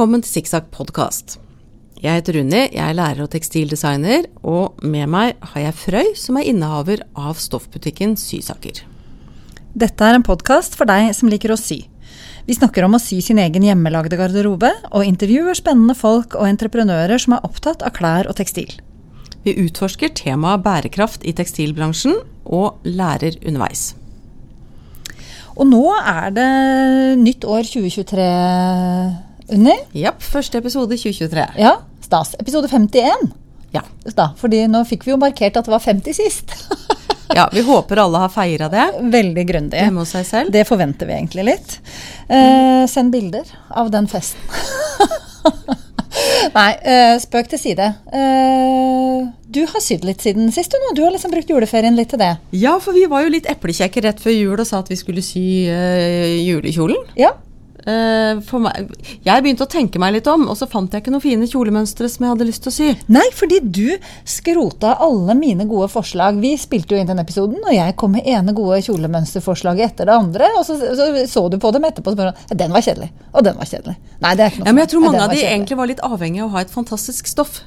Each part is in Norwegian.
velkommen til Sikksakk podkast. Jeg heter Unni, jeg er lærer og tekstildesigner, og med meg har jeg Frøy, som er innehaver av stoffbutikken Sysaker. Dette er en podkast for deg som liker å sy. Vi snakker om å sy sin egen hjemmelagde garderobe, og intervjuer spennende folk og entreprenører som er opptatt av klær og tekstil. Vi utforsker temaet bærekraft i tekstilbransjen, og lærer underveis. Og nå er det nytt år 2023, Unni. Japp, første episode 2023. Ja, stas. Episode 51. Ja. Da, fordi nå fikk vi jo markert at det var 50 sist. ja, vi håper alle har feira det Veldig grundig. hjemme hos seg selv. Det forventer vi egentlig litt. Eh, send bilder av den festen. Nei, eh, spøk til side. Eh, du har sydd litt siden sist, du nå. Du har liksom brukt juleferien litt til det. Ja, for vi var jo litt eplekjekke rett før jul og sa at vi skulle sy eh, julekjolen. Ja. Eh, meg, jeg begynte å tenke meg litt om, og så fant jeg ikke noen fine kjolemønstre som jeg hadde lyst til å sy. Nei, fordi du skrota alle mine gode forslag. Vi spilte jo inn den episoden, og jeg kom med ene gode kjolemønsterforslaget etter det andre. Og så så, så du på dem etterpå og spurte den var kjedelig. Og den var kjedelig. Nei, det er ikke noe Ja, men jeg tror mange av de egentlig var litt avhengig av å ha et fantastisk stoff.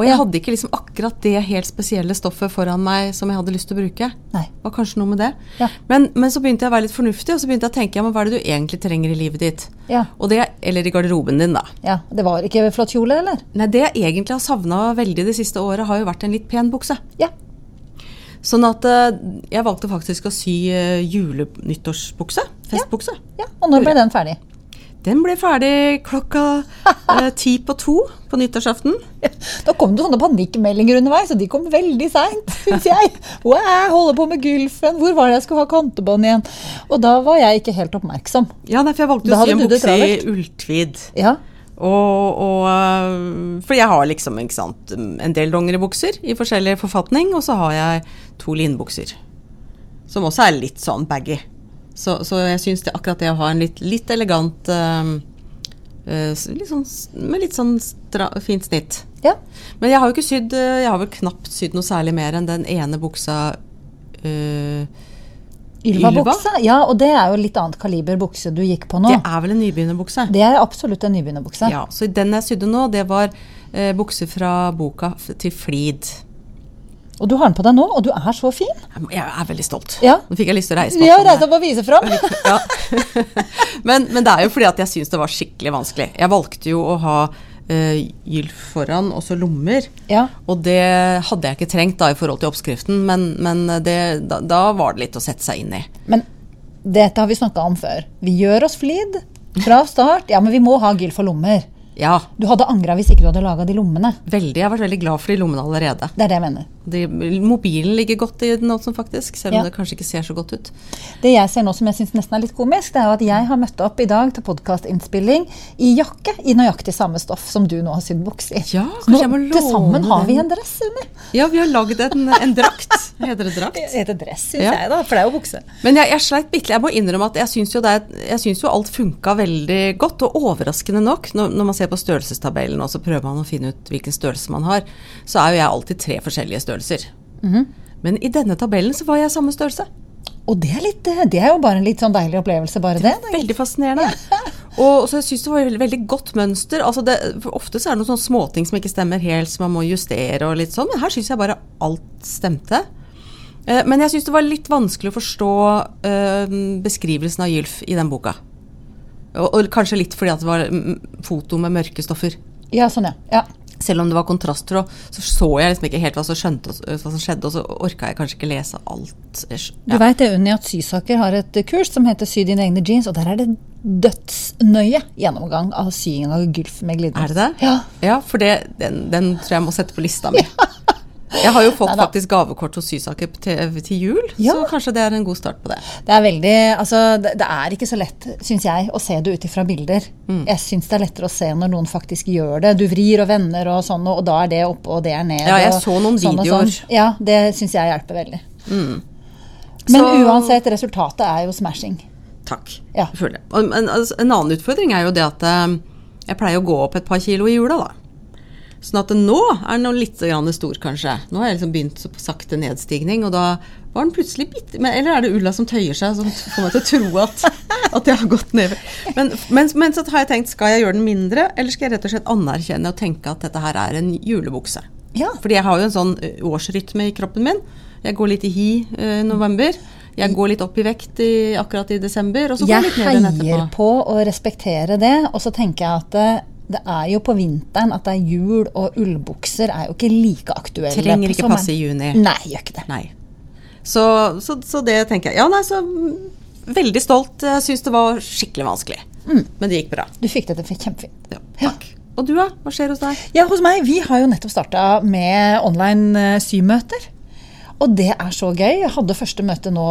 Og jeg Ja. hadde ikke liksom akkurat det helt spesielle stoffet foran meg som jeg hadde lyst til å bruke. Nei. Det var kanskje noe med det. Ja. Men, men så begynte jeg å være litt fornuftig, og så begynte jeg å tenke ja, men hva er det du egentlig trenger i livet ditt? Ja. Det, eller i garderoben din, da. ja, Det var ikke flott kjole, eller? Nei, det jeg egentlig har savna veldig det siste året, har jo vært en litt pen bukse. Ja. Sånn at eh, jeg valgte faktisk å sy jule-nyttårsbukse. Festbukse. ja. Og når ble den ferdig? Den ble ferdig klokka eh, ti på to på nyttårsaften. Da kom det sånne panikkmeldinger underveis, og de kom veldig seint, syns jeg. Wow, jeg holder på med gylfen, hvor var det jeg skulle ha kantebånd igjen? Og da var jeg ikke helt oppmerksom. Ja, nei, for jeg valgte å sy en bukse i ulltvid. Ja. Og, og øh, For jeg har liksom sant, en del dongeribukser i forskjellig forfatning, og så har jeg to linbukser. Som også er litt sånn baggy. Så, så jeg syns det akkurat det å ha en litt, litt elegant øh, litt sånn, Med litt sånn stra, fint snitt. ja. Men jeg har jo ikke sydd øh, Jeg har vel knapt sydd noe særlig mer enn den ene buksa uh, Ylva-bukse. Ja, og det er jo litt annet kaliber bukse du gikk på nå. Det er vel en nybegynnerbukse? Det er absolutt en nybegynnerbukse. Ja, så den jeg sydde nå, det var eh, bukse fra boka til Flid. Og du har den på deg nå, og du er så fin. Jeg er veldig stolt. Ja. Nå fikk jeg lyst til å reise meg Ja, reise opp og vise fram. Ja. men, men det er jo fordi at jeg syns det var skikkelig vanskelig. Jeg valgte jo å ha uh, gylf foran og så lommer. Ja. Og det hadde jeg ikke trengt da i forhold til oppskriften, men, men det, da, da var det litt å sette seg inn i. Men dette har vi snakka om før. Vi gjør oss flid fra start. Ja, men vi må ha gylf og lommer. Ja, Du hadde angra hvis ikke du hadde laga de lommene. veldig. Jeg har vært veldig glad for de lommene allerede. Det er det jeg mener. De, mobilen ligger godt i den også, faktisk, selv om Ja. det kanskje ikke ser så godt ut. Det jeg ser nå som jeg syns nesten er litt komisk, det er jo at jeg har møtt opp i dag til podkastinnspilling i jakke i nøyaktig samme stoff som du nå har sydd bukse i. Ja, nå til sammen har vi en dress, under. Ja, vi har lagd en, en drakt. Heter det drakt? Det heter dress, syns Ja. jeg, da. For det er jo bukse. Men jeg, jeg sleit bitte Jeg må innrømme at jeg syns jo, jo alt funka veldig godt. Og overraskende nok, når, når man ser på størrelsestabellen og så prøver man å finne ut hvilken størrelse man har, så er jo jeg alltid tre forskjellige størrelser. Men i denne tabellen så var jeg samme størrelse. Og det er, litt, det er jo bare en litt sånn deilig opplevelse, bare det. da. Veldig fascinerende. Og så jeg syns det var et veldig, godt mønster. Altså det, ofte så er det noen sånne småting som ikke stemmer helt, som man må justere og litt sånn, men her syns jeg bare alt stemte. Eh, Men jeg syns det var litt vanskelig å forstå eh, beskrivelsen av gylf i den boka. Og, og kanskje litt fordi at det var mm, foto med mørke stoffer. Ja, sånn, ja. ja. Selv om det var kontrasttråd, så så jeg liksom ikke helt hva som, skjønte, hva som skjedde, og så orka jeg kanskje ikke lese alt. Du veit vet det, Unni, at Sysaker har et kurs som heter Sy dine egne jeans, og der er det dødsnøye gjennomgang av syingen av gulf med glidelås. Er det det? Ja. Ja, for det, den, den tror jeg må sette på lista mi. Jeg har jo fått Neida. faktisk gavekort hos Sysaker til, til jul, Ja. så kanskje det er en god start på det. Det er veldig, altså det, det er ikke så lett, syns jeg, å se det ut ifra bilder. Mm. Jeg syns det er lettere å se når noen faktisk gjør det. Du vrir og vender og sånn, og da er det oppe og det er ned. Ja, jeg og så noen sånn videoer. Mm. Sånn. Ja, det syns jeg hjelper veldig. Men Så- uansett, resultatet er jo smashing. Takk. Ja. Men, altså, en annen utfordring er jo det at eh, jeg pleier å gå opp et par kilo i jula, da. Sånn at nå er den litt grann stor, kanskje. Nå har jeg liksom begynt på sakte nedstigning, og da var den plutselig bitte men, Eller er det Ulla som tøyer seg, som får meg til å tro at at jeg har gått ned. Men, men, men så har jeg tenkt, skal jeg gjøre den mindre, eller skal jeg rett og slett anerkjenne og tenke at dette her er en julebukse? Ja. Fordi jeg har jo en sånn årsrytme i kroppen min. Jeg går litt i hi i november. Jeg går litt opp i vekt i, akkurat i desember, og så går jeg heier på å respektere det, og så tenker jeg at det, er jo på vinteren at det er jul, og ullbukser er jo ikke like aktuelle. Trenger ikke passe i juni. Nei, gjør ikke det. Nei. Så, så, så det tenker jeg. Ja, nei, så veldig stolt. Jeg syns det var skikkelig vanskelig. Mm. Men det gikk bra. Du fikk det til kjempefint. Ja, takk. Og du, da? Hva skjer hos deg? Ja, hos meg, vi har jo nettopp starta med online eh, symøter. Og det er så gøy. Jeg hadde første møte nå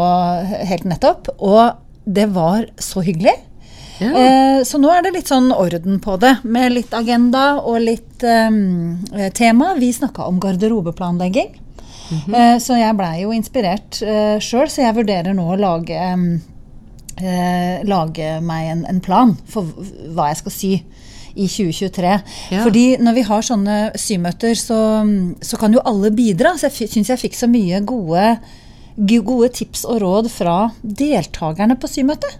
helt nettopp, og det var så hyggelig. Ja. Eh, så nå er det litt sånn orden på det, med litt agenda og litt eh, tema. Vi snakka om garderobeplanlegging. eh, så jeg blei jo inspirert uh, sjøl, så jeg vurderer nå å lage, eh, lage meg en, en plan for hva jeg skal sy i 2023. Ja. Fordi når vi har sånne symøter, så, så kan jo alle bidra. Så jeg syns jeg fikk så mye gode, gode tips og råd fra deltakerne på symøtet.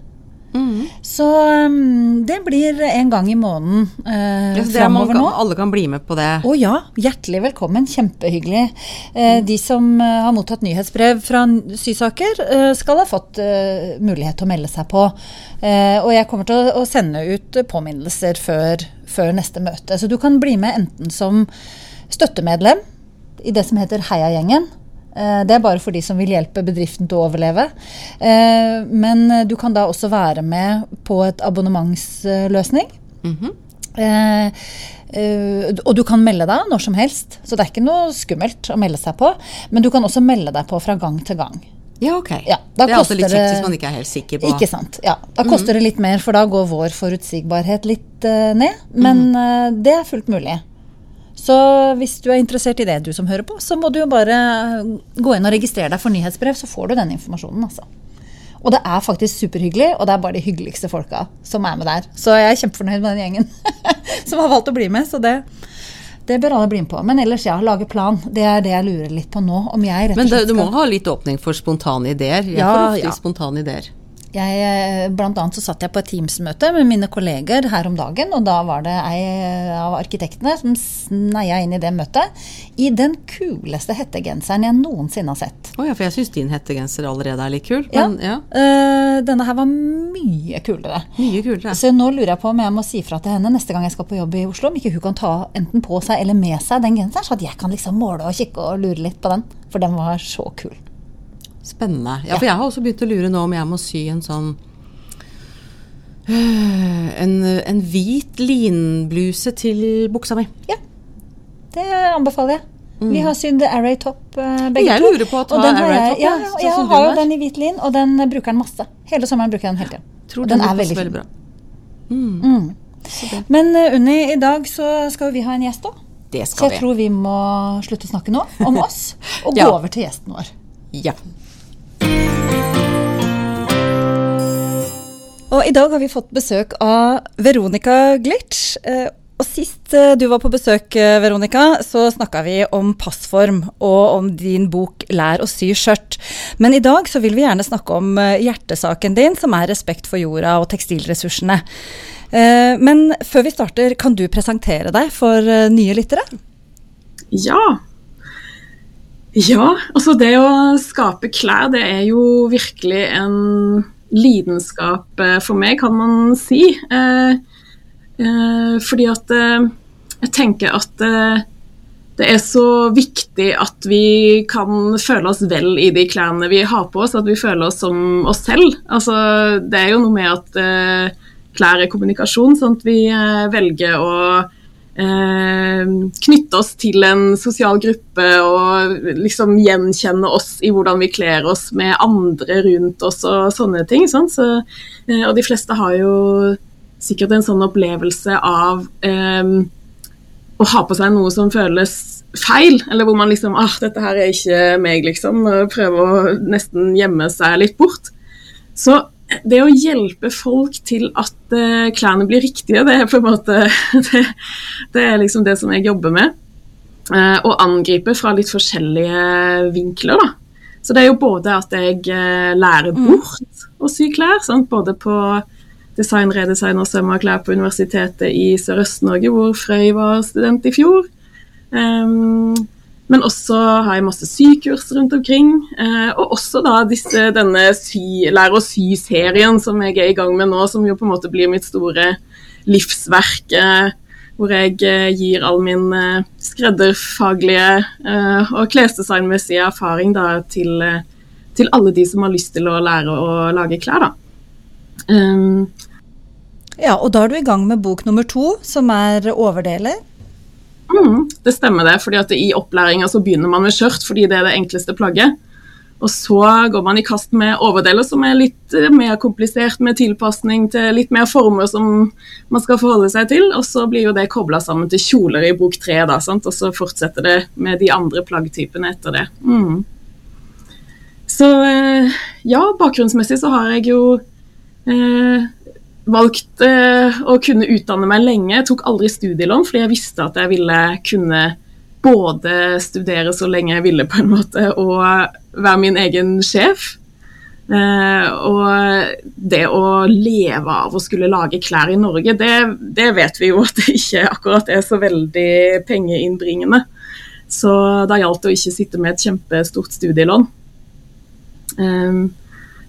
Mhm. Så um, det blir en gang i måneden uh, Ja, er framover nå. alle kan bli med på det. Å ja, hjertelig velkommen. Kjempehyggelig. Eh, de som uh, har mottatt nyhetsbrev fra Sysaker, uh, skal ha fått mulighet til å melde seg på. Og jeg kommer til å, å sende ut påminnelser før, før neste møte. Så du kan bli med enten som støttemedlem i det som heter Heiagjengen. Eh, Det er bare for de som vil hjelpe bedriften til å overleve. Eh, Men du kan da også være med på et abonnementsløsning. Mhm. Eh, eh, og du kan melde deg når som helst, så det er ikke noe skummelt å melde seg på. Men du kan også melde deg på fra gang til gang. Ja, ok. Ja, det er altså litt kjekt hvis man ikke er helt sikker på Ikke sant. Ja, da koster det litt mer, for da går vår forutsigbarhet litt eh, ned. Men eh, det er fullt mulig. Så hvis du er interessert i det, du som hører på, så må du jo bare gå inn og registrere deg for nyhetsbrev, så får du den informasjonen, altså. Og det er faktisk superhyggelig, og det er bare de hyggeligste folka som er med der. Så jeg er kjempefornøyd med den gjengen som har valgt å bli med. Så det, det bør alle bli med på. Men ellers, ja, lage plan. Det er det jeg lurer litt på nå. Om jeg rett og slett skal Men du må ha litt åpning for spontane ideer. Jeg Ja, får ofte ja. spontane ideer. Jeg, eh, blant annet så satt jeg på et Teams-møte med mine kolleger her om dagen, og da var det ei av arkitektene som sneia inn i det møtet i den kuleste hettegenseren jeg noensinne har sett. Å ja, for jeg syns din hettegenser allerede er litt kul. Men ja, Eh, denne her var mye kulere. mye kulere. Så nå lurer jeg på om jeg må si fra til henne neste gang jeg skal på jobb i Oslo, om ikke hun kan ta enten på seg eller med seg den genseren, så at jeg kan liksom måle og kikke og lure litt på den. For den var så kul. Spennende. Ja, for jeg har også begynt å lure nå om jeg må sy en sånn øh, en, en hvit linbluse til buksa mi. Ja, det anbefaler jeg. Vi har sydd Array Top eh, begge Jeg to. lurer på å ta Og den har Array Top, Ja, ja, sånn jeg har jo den i hvit lin, og den bruker den masse. Hele sommeren bruker jeg den hele tiden. Tror Og den, den er veldig veldig bra. Mm. Men eh, Unni, i dag så skal vi ha en gjest òg. Så jeg vi. tror vi må slutte å snakke nå om oss, og gå over til gjesten vår. Ja. Og i dag har vi fått besøk av Veronica Glitch. Eh, Og sist eh, du var på besøk, eh, Veronica, så snakka vi om passform og om din bok 'Lær å sy skjørt'. Men i dag så vil vi gjerne snakke om hjertesaken din, som er respekt for jorda og tekstilressursene. Men før vi starter, kan du presentere deg for nye lyttere? Ja. Ja, altså det å skape klær, det er jo virkelig en lidenskap eh, for meg, kan man si. Eh, eh, fordi at jeg tenker at det er så viktig at vi kan føle oss vel i de klærne vi har på oss, at vi føler oss som oss selv. Altså, det er jo noe med at klær er kommunikasjon, sånn at vi velger å knytte oss til en sosial gruppe og liksom gjenkjenne oss i hvordan vi kler oss med andre rundt oss og sånne ting. Sånn. Så, eh, og de fleste har jo sikkert en sånn opplevelse av eh, å ha på seg noe som føles feil, eller hvor man liksom ah, dette her er ikke meg, liksom. og Prøver å nesten gjemme seg litt bort. Så det å hjelpe folk til at uh, klærne blir riktige, det er på en måte det, det er liksom det som jeg jobber med. Uh, og angripe fra litt forskjellige vinkler, da. Så det er jo både at jeg uh, lærer bort å sy klær. Sant? Både på design, redesign og søm av klær på Universitetet i Sørøst-Norge, hvor Frøy var student i fjor. Um, men også har jeg masse sykurs rundt omkring. Uh, og også da disse, denne sy, lær å sy-serien som jeg er i gang med nå, som jo på en måte blir mitt store livsverk. Uh, hvor jeg uh, gir all min skredderfaglige og klesdesignmessige erfaring da, til, til, alle de som har lyst til å lære å lage klær. da. Um, ja, og da er du i gang med bok nummer to, som er overdeler. Mm, det stemmer det, fordi at i opplæringa så begynner man med skjørt fordi det er det enkleste plagget. Og så går man i kast med overdeler som er litt eh, mer komplisert, med tilpasning til litt mer former som man skal forholde seg til. Og så blir jo det kobla sammen til kjoler i bok tre, da, sant? og så fortsetter det med de andre plaggtypene etter det. Mm. Så eh, ja, bakgrunnsmessig så har jeg jo eh, valgt eh, å kunne utdanne meg lenge. Jeg tok aldri studielån, fordi jeg visste at jeg ville kunne både studere så lenge jeg ville, på en måte, og være min egen sjef. Eh, og det å leve av å skulle lage klær i Norge, det, det vet vi jo at det ikke akkurat er så veldig pengeinnbringende. Så da gjaldt det å ikke sitte med et kjempestort studielån. Um,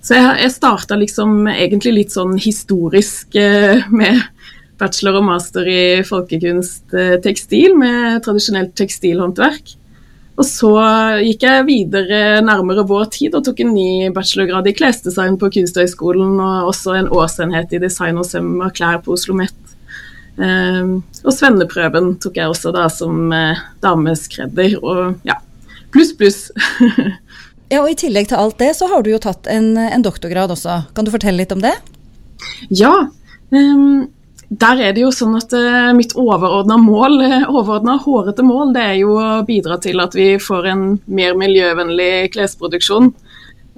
så jeg, jeg starta liksom egentlig litt sånn historisk eh, med bachelor og master i folkekunst eh, tekstil, med tradisjonelt tekstilhåndverk. Og så gikk jeg videre nærmere vår tid og tok en ny bachelorgrad i klesdesign på Kunsthøgskolen, og også en årsenhet i design og søm av klær på Oslo Met. Um, og svenneprøven tok jeg også da som uh, dameskredder, og ja, pluss, pluss. Ja, og I tillegg til alt det, så har du jo tatt en, en doktorgrad også. Kan du fortelle litt om det? Ja. Um, der er det jo sånn at uh, mitt overordna mål, uh, overordna hårete mål, det er jo å bidra til at vi får en mer miljøvennlig klesproduksjon.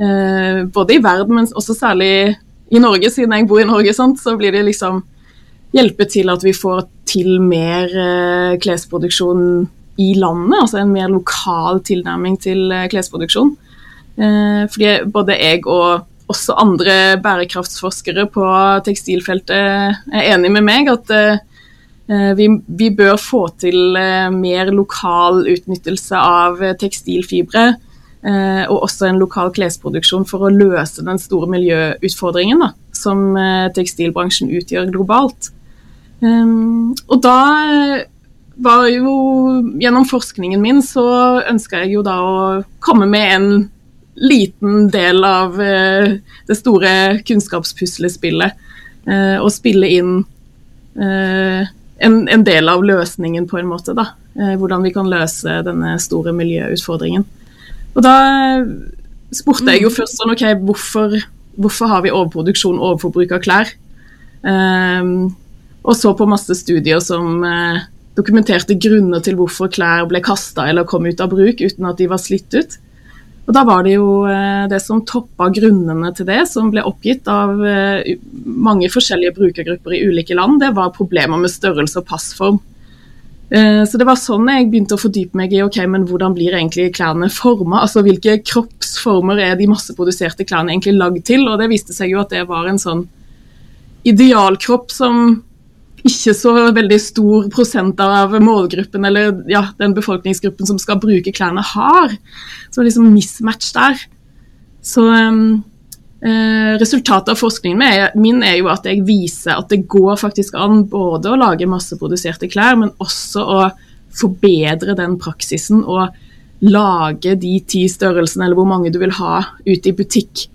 Uh, både i verden, men også særlig i Norge, siden jeg bor i Norge, sant? så blir det liksom hjelpe til at vi får til mer klesproduksjon i landet. Altså en mer lokal tilnærming til klesproduksjon. Eh, fordi både jeg og også andre bærekraftsforskere på tekstilfeltet er enig med meg at eh, vi, vi bør få til eh, mer lokal utnyttelse av tekstilfibre. Og også en lokal klesproduksjon for å løse den store miljøutfordringen da, som tekstilbransjen utgjør globalt. Og da var jo Gjennom forskningen min så ønska jeg jo da å komme med en liten del av uh, det store kunnskapspuslespillet. Uh, og spille inn uh, en, en, del av løsningen, på en måte. da, Hvordan vi kan løse denne store miljøutfordringen. Og da spurte jeg jo mm. først sånn OK, hvorfor, hvorfor har vi overproduksjon overforbruk av klær? og så på masse studier som dokumenterte grunner til hvorfor klær ble kasta eller kom ut av bruk uten at de var slitt ut. Og Da var det jo eh, det som toppa grunnene til det, som ble oppgitt av eh, mange forskjellige brukergrupper i ulike land, det var problemer med størrelse og passform. Eh, så det var sånn jeg begynte å fordype meg i ok, men hvordan blir egentlig klærne forma? Altså hvilke kroppsformer er de masseproduserte klærne egentlig lagd til? Og det viste seg jo at det var en sånn idealkropp som ikke så veldig stor prosent av målgruppen eller ja, den befolkningsgruppen som skal bruke klærne, har. Så det er liksom mismatch der. Så um, eh, resultatet av forskningen min er jo at jeg viser at det går faktisk an både å lage masseproduserte klær, men også å forbedre den praksisen og lage de ti størrelsene eller hvor mange du vil ha ute i butikk,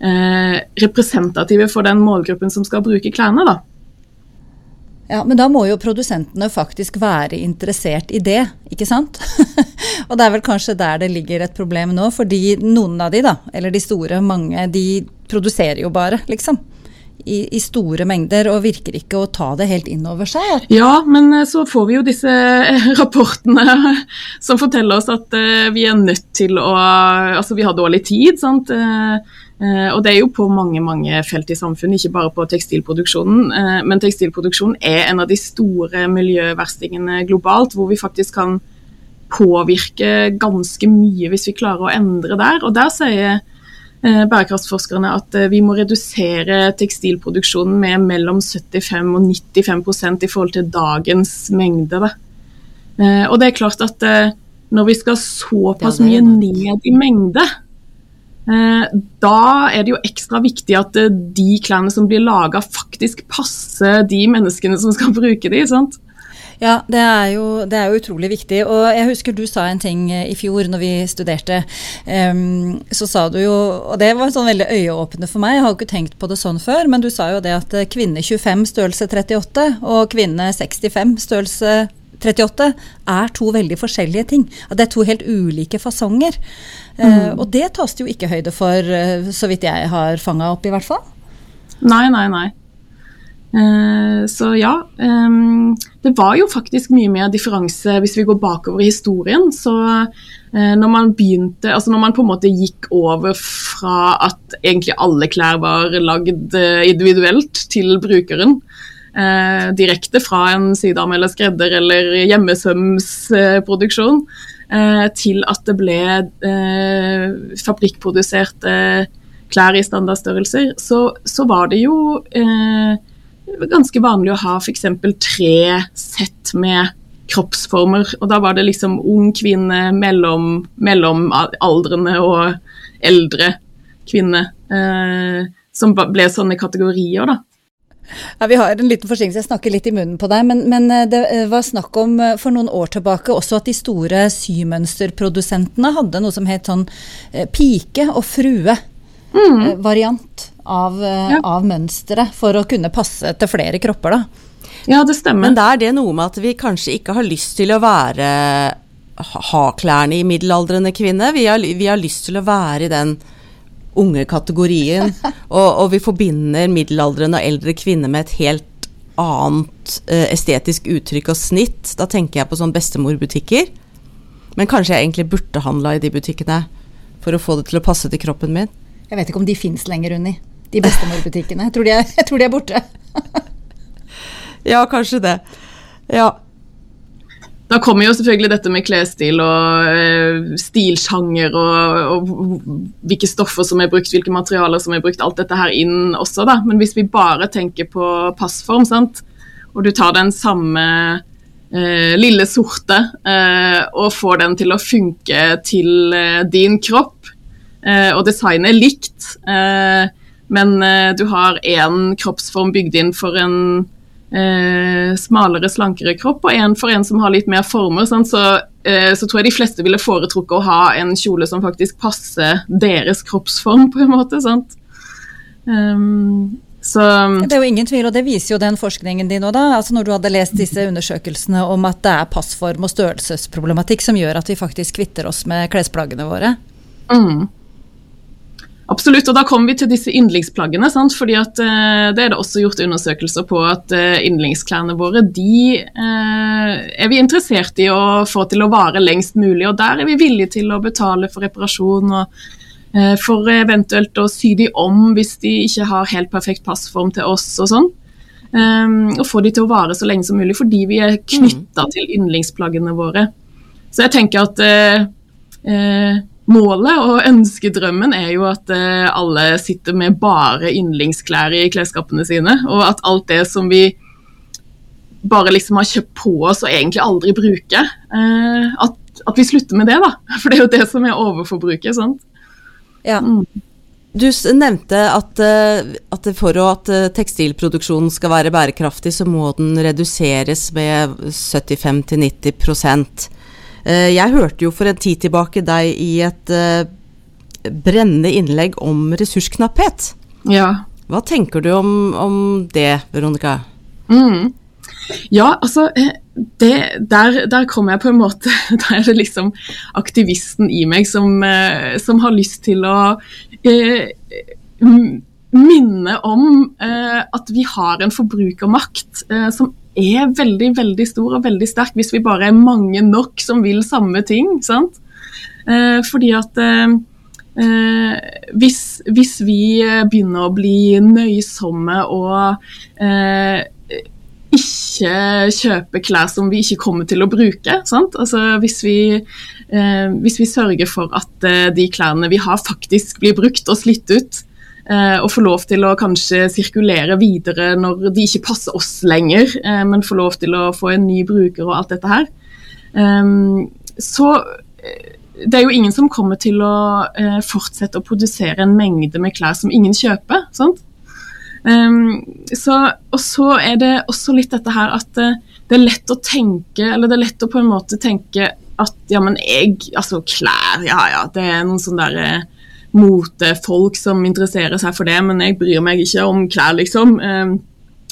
eh, representative for den målgruppen som skal bruke klærne. da. Ja, Men da må jo produsentene faktisk være interessert i det, ikke sant? og det er vel kanskje der det ligger et problem nå, fordi noen av de, da, eller de store, mange, de produserer jo bare, liksom. I, i, store mengder og virker ikke å ta det helt inn over seg. Ja, men eh, så får vi jo disse eh, rapportene som forteller oss at uh, vi er nødt til å Altså, vi har dårlig tid. sant? Eh, og det er jo på mange mange felt i samfunnet, ikke bare på tekstilproduksjonen. Eh, men tekstilproduksjon er en av de store miljøverstingene globalt, hvor vi faktisk kan påvirke ganske mye hvis vi klarer å endre der. Og der sier eh, bærekraftsforskerne at vi må redusere tekstilproduksjonen med mellom 75 og 95% i forhold til dagens mengde. Og det er klart at når vi skal såpass mye ned i mengde, da er det jo ekstra viktig at eh, de klærne som blir laga, faktisk passer de menneskene som skal bruke de, sant? Ja, det er, jo, det er jo utrolig viktig. Og jeg husker du sa en ting eh, i fjor når vi studerte. Um, så sa du jo, og det var sånn veldig øyeåpne for meg, jeg har jo ikke tenkt på det sånn før, men du sa jo det at eh, kvinne 25 størrelse 38 og kvinne 65 størrelse 38 er to veldig forskjellige ting. Det er to helt ulike fasonger. Eh, og det tas det jo ikke høyde for, uh, så vidt jeg har fanga opp, i hvert fall. Nei, nei, nei. Uh, så ja, Um, det var jo faktisk mye mer differanse hvis vi går bakover i historien. Så når man begynte, altså når man på en måte gikk over fra at egentlig alle klær var lagd individuelt til brukeren, eh, direkte fra en sydam eller skredder eller hjemmesømsproduksjon, eh, til at det ble eh, fabrikkproduserte klær i standardstørrelser, så, så var det jo eh, ganske vanlig å ha f.eks. tre sett med kroppsformer. Og da var det liksom ung kvinne, mellom, aldrene og eldre kvinne. Eh, som ble sånne kategorier, da. Ja, Vi har en liten forsinkelse, jeg snakker litt i munnen på deg. Men, men eh, det eh, var snakk om eh, for noen år tilbake også at de store symønsterprodusentene hadde noe som het sånn pike og frue-variant Variant av, Ja. av mønsteret for å kunne passe til flere kropper, da. Ja, det stemmer. Men da er det noe med at vi kanskje ikke har lyst til å være ha ha klærne i middelaldrende kvinne. Vi har, vi har lyst til å være i den unge kategorien. og, og vi forbinder middelaldrende og eldre kvinner med et helt annet eh, estetisk uttrykk og snitt. Da tenker jeg på sånn bestemorbutikker. Men kanskje jeg egentlig burde handla i de butikkene for å få det til å passe til kroppen min. Jeg vet ikke om de fins lenger, Unni. De bestemorbutikkene. Jeg tror de er, jeg tror de er borte. Ja, kanskje det. Ja. Da kommer jo selvfølgelig dette med klesstil og eh, stilsjanger og, og hvilke stoffer som er brukt, hvilke materialer som er brukt, alt dette her inn også, da. Men hvis vi bare tenker på passform, sant, og du tar den samme eh, lille sorte eh, og får den til å funke til eh, din kropp, eh, og designet er likt, eh, men du har én kroppsform bygd inn for en eh, smalere, slankere kropp, og en for en som har litt mer former, sånn, Så, eh, så tror jeg de fleste ville foretrukket å ha en kjole som faktisk passer deres kroppsform, på en måte. sant? Um, så Det er jo ingen tvil, og det viser jo den forskningen din òg, da. Altså når du hadde lest disse undersøkelsene om at det er passform og størrelsesproblematikk som gjør at vi faktisk kvitter oss med klesplaggene våre. mm. Absolutt, og da kommer vi til disse yndlingsplaggene. Sant? fordi at eh, Det er det også gjort undersøkelser på at eh, yndlingsklærne våre de eh, er vi interessert i å få til å vare lengst mulig. og Der er vi villige til å betale for reparasjon og eh, for eventuelt å sy de om hvis de ikke har helt perfekt passform til oss og sånn. Um, og få de til å vare så lenge som mulig fordi vi er knytta til yndlingsplaggene våre. Så jeg tenker at eh, eh, målet og ønskedrømmen er jo at eh, alle sitter med bare yndlingsklær i klesskapene sine, og at alt det som vi bare liksom har kjøpt på oss og egentlig aldri bruker, eh, at, at vi slutter med det, da. For det er jo det som er overforbruket, sant. Ja. Du nevnte at, eh, at for at tekstilproduksjonen skal være bærekraftig, så må den reduseres med 75-90 Eh, Jeg hørte jo for en tid tilbake deg i et eh, brennende innlegg om ressursknapphet. Ja. Hva tenker du om, om det, Veronica? Mm. Ja, altså eh, det, der, der kommer jeg på en måte Da er det liksom aktivisten i meg som, eh, som har lyst til å eh, minne om eh, at vi har en forbrukermakt eh, som er veldig, veldig stor og veldig sterk hvis vi bare er mange nok som vil samme ting. sant? Eh, fordi at eh, eh, hvis, hvis vi eh, begynner å bli nøysomme og eh, ikke kjøpe klær som vi ikke kommer til å bruke. Altså, hvis, vi, eh, hvis, vi, sørger for at eh, de klærne vi har faktisk blir brukt og slitt ut, og får lov til å kanskje sirkulere videre når de ikke passer oss lenger, eh, men får lov til å få en ny bruker og alt dette her, eh, så eh, det er jo ingen som kommer til å fortsette å produsere en mengde med klær som ingen kjøper. sant? Um, så, og så er det også litt dette her at det er lett å tenke Eller det er lett å på en måte tenke at ja, men jeg Altså, klær, ja ja, det er noen sånne der uh, motefolk som interesserer seg for det, men jeg bryr meg ikke om klær, liksom. Um,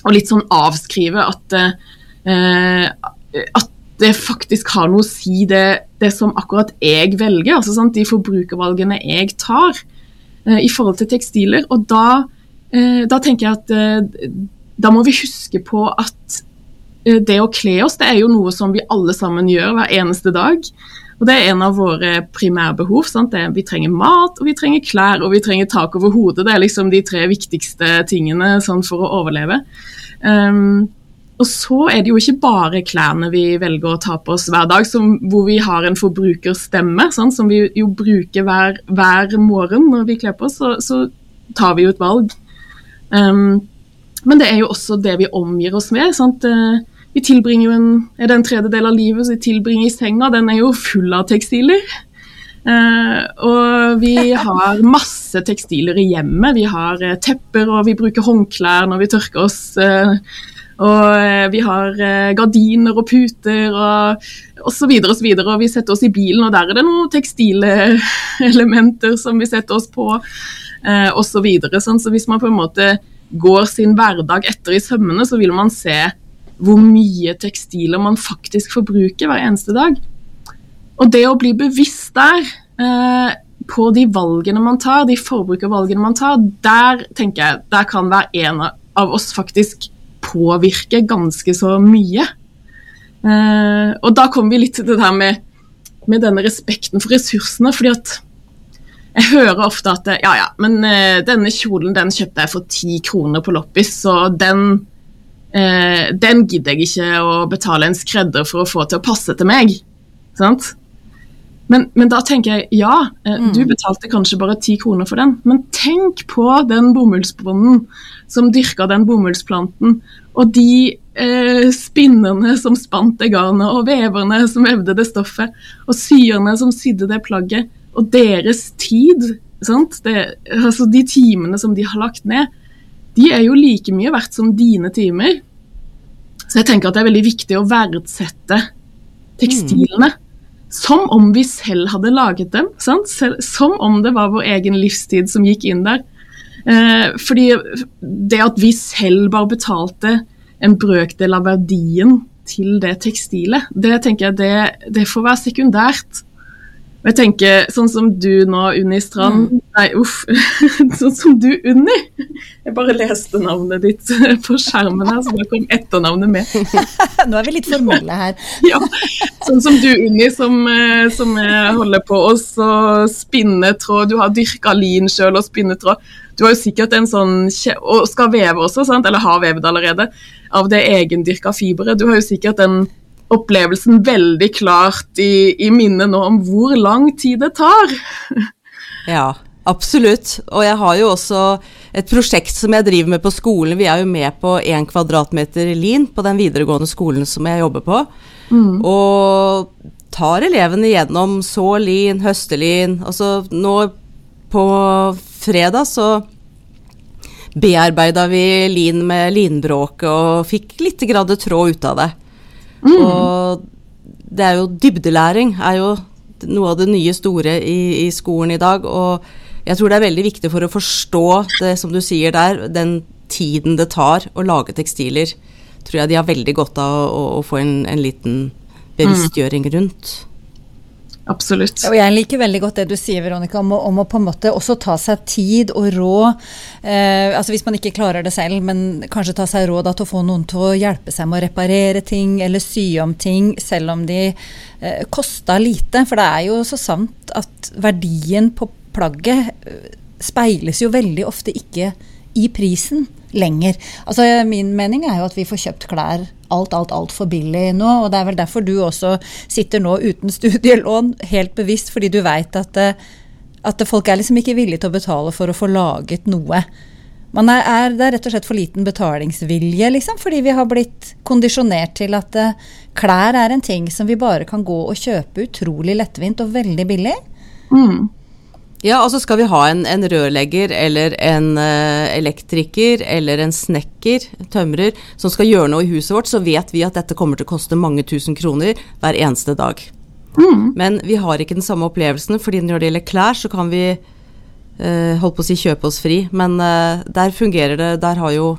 og litt sånn avskrive at uh, at det faktisk har noe å si, det, det som akkurat jeg velger. altså sant, De forbrukervalgene jeg tar i forhold til tekstiler. Og da Eh, da tenker jeg at eh, da må vi huske på at eh, det å kle oss, det er jo noe som vi alle sammen gjør hver eneste dag. Og Det er en av våre primærbehov. Er, vi trenger mat, og vi trenger klær og vi trenger tak over hodet. Det er liksom de tre viktigste tingene sånn, for å overleve. Um, og så er det jo ikke bare klærne vi velger å ta på oss hver dag, som, hvor vi har en forbrukerstemme, sant? som vi jo bruker hver, hver, morgen når vi kler på oss. Så, så tar vi jo et valg. Um, men det er jo også det vi omgir oss med. Sant? Eh, vi tilbringer jo en, er det en tredjedel av livet som vi tilbringer i senga, den er jo full av tekstiler. Uh, og vi har masse tekstiler i hjemmet. Vi har uh, tepper, og vi bruker håndklær når vi tørker oss. Uh, og vi har gardiner og puter og osv. Og, så videre, og vi setter oss i bilen, og der er det noen tekstile elementer som vi setter oss på Og osv. Så, sånn. så hvis man på en måte går sin hverdag etter i sømmene, så vil man se hvor mye tekstiler man faktisk forbruker hver eneste dag. Og det å bli bevisst der, eh, på de valgene man tar, de forbrukervalgene man tar, der tenker jeg, der kan hver en av oss faktisk påvirke ganske så mye. Eh, og da kommer vi litt til det der med, med denne respekten for ressursene. fordi at jeg hører ofte at ja, ja, men eh, denne kjolen den kjøpte jeg for ti kroner på loppis, så den, uh, den gidder jeg ikke å betale en skredder for å få til å passe til meg. Sant? Men, men da tenker jeg ja, uh, mm. du betalte kanskje bare ti kroner for den, men tenk på den bomullsbonden som dyrka den bomullsplanten, og de spinnerne som spant det garnet, og veverne som vevde det stoffet, og syerne som sydde det plagget og deres tid, det, altså de timene som de har lagt ned, de er jo like mye verdt som dine timer. Så jeg tenker at det er veldig viktig å verdsette tekstilene. Mm. Som om vi selv hadde laget dem. Sant? som om det var vår egen livstid som gikk inn der. Eh, fordi det at vi selv bare betalte en brøkdel av verdien til det tekstilet, det tenker jeg det, det får være sekundært. Og jeg tenker, sånn som du nå, Unni Strand mm. Nei, uff. sånn som du, Unni. Jeg bare leste navnet ditt på skjermen her, så da kom etternavnet med. nå er vi litt formelle her. ja. Sånn som du, Unni, som, eh, som holder på å spinne tråd. Du har dyrka lin sjøl og spinnetråd. Du har jo sikkert en sånn Og skal veve også, sant? eller har vevet allerede, av det egendyrka fiberet. Du har jo sikkert en opplevelsen veldig klart i, i minnet nå om hvor lang tid det tar. ja, absolutt. Og jeg har jo også et prosjekt som jeg driver med på skolen. Vi er jo med på én kvadratmeter lin på den videregående skolen som jeg jobber på. Mm. Og tar elevene gjennom så lin, høstelin. Altså nå på fredag så bearbeida vi lin med linbråke og fikk litt grad tråd ut av det. Mm. Og det er jo dybdelæring er jo noe av det nye store i, i, skolen i dag. Og jeg tror det er veldig viktig for å forstå det som du sier der, den tiden det tar å lage tekstiler. Tror jeg de har veldig godt av å, å få en, en, liten bevisstgjøring rundt. Absolutt. Og jeg liker veldig godt det du sier, Veronica, om, om, å på en måte også ta seg tid og råd. Eh, altså Hvis man ikke klarer det selv, men kanskje ta seg råd til å få noen til å hjelpe seg med å reparere ting eller sy om ting, selv om de eh, kosta lite. For det er jo så sant at verdien på plagget eh, speiles jo veldig ofte ikke i prisen. Lenger. Altså, min mening er jo at vi får kjøpt klær alt, alt, altfor billig nå. Og det er vel derfor du også sitter nå uten studielån, helt bevisst fordi du veit at, eh, at folk er liksom ikke villige til å betale for å få laget noe. Man er, er, det er rett og slett for liten betalingsvilje, liksom, fordi vi har blitt kondisjonert til at uh, klær er en ting som vi bare kan gå og kjøpe utrolig lettvint og veldig billig. Mm. Ja, altså skal vi ha en, en rørlegger eller en uh, elektriker eller en snekker, tømrer, som skal gjøre noe i huset vårt, så vet vi at dette kommer til å koste mange tusen kroner hver eneste dag. Mm. Men vi har ikke den samme opplevelsen, fordi når det gjelder klær, så kan vi uh, holdt på å si kjøpe oss fri, men uh, der fungerer det Der har jo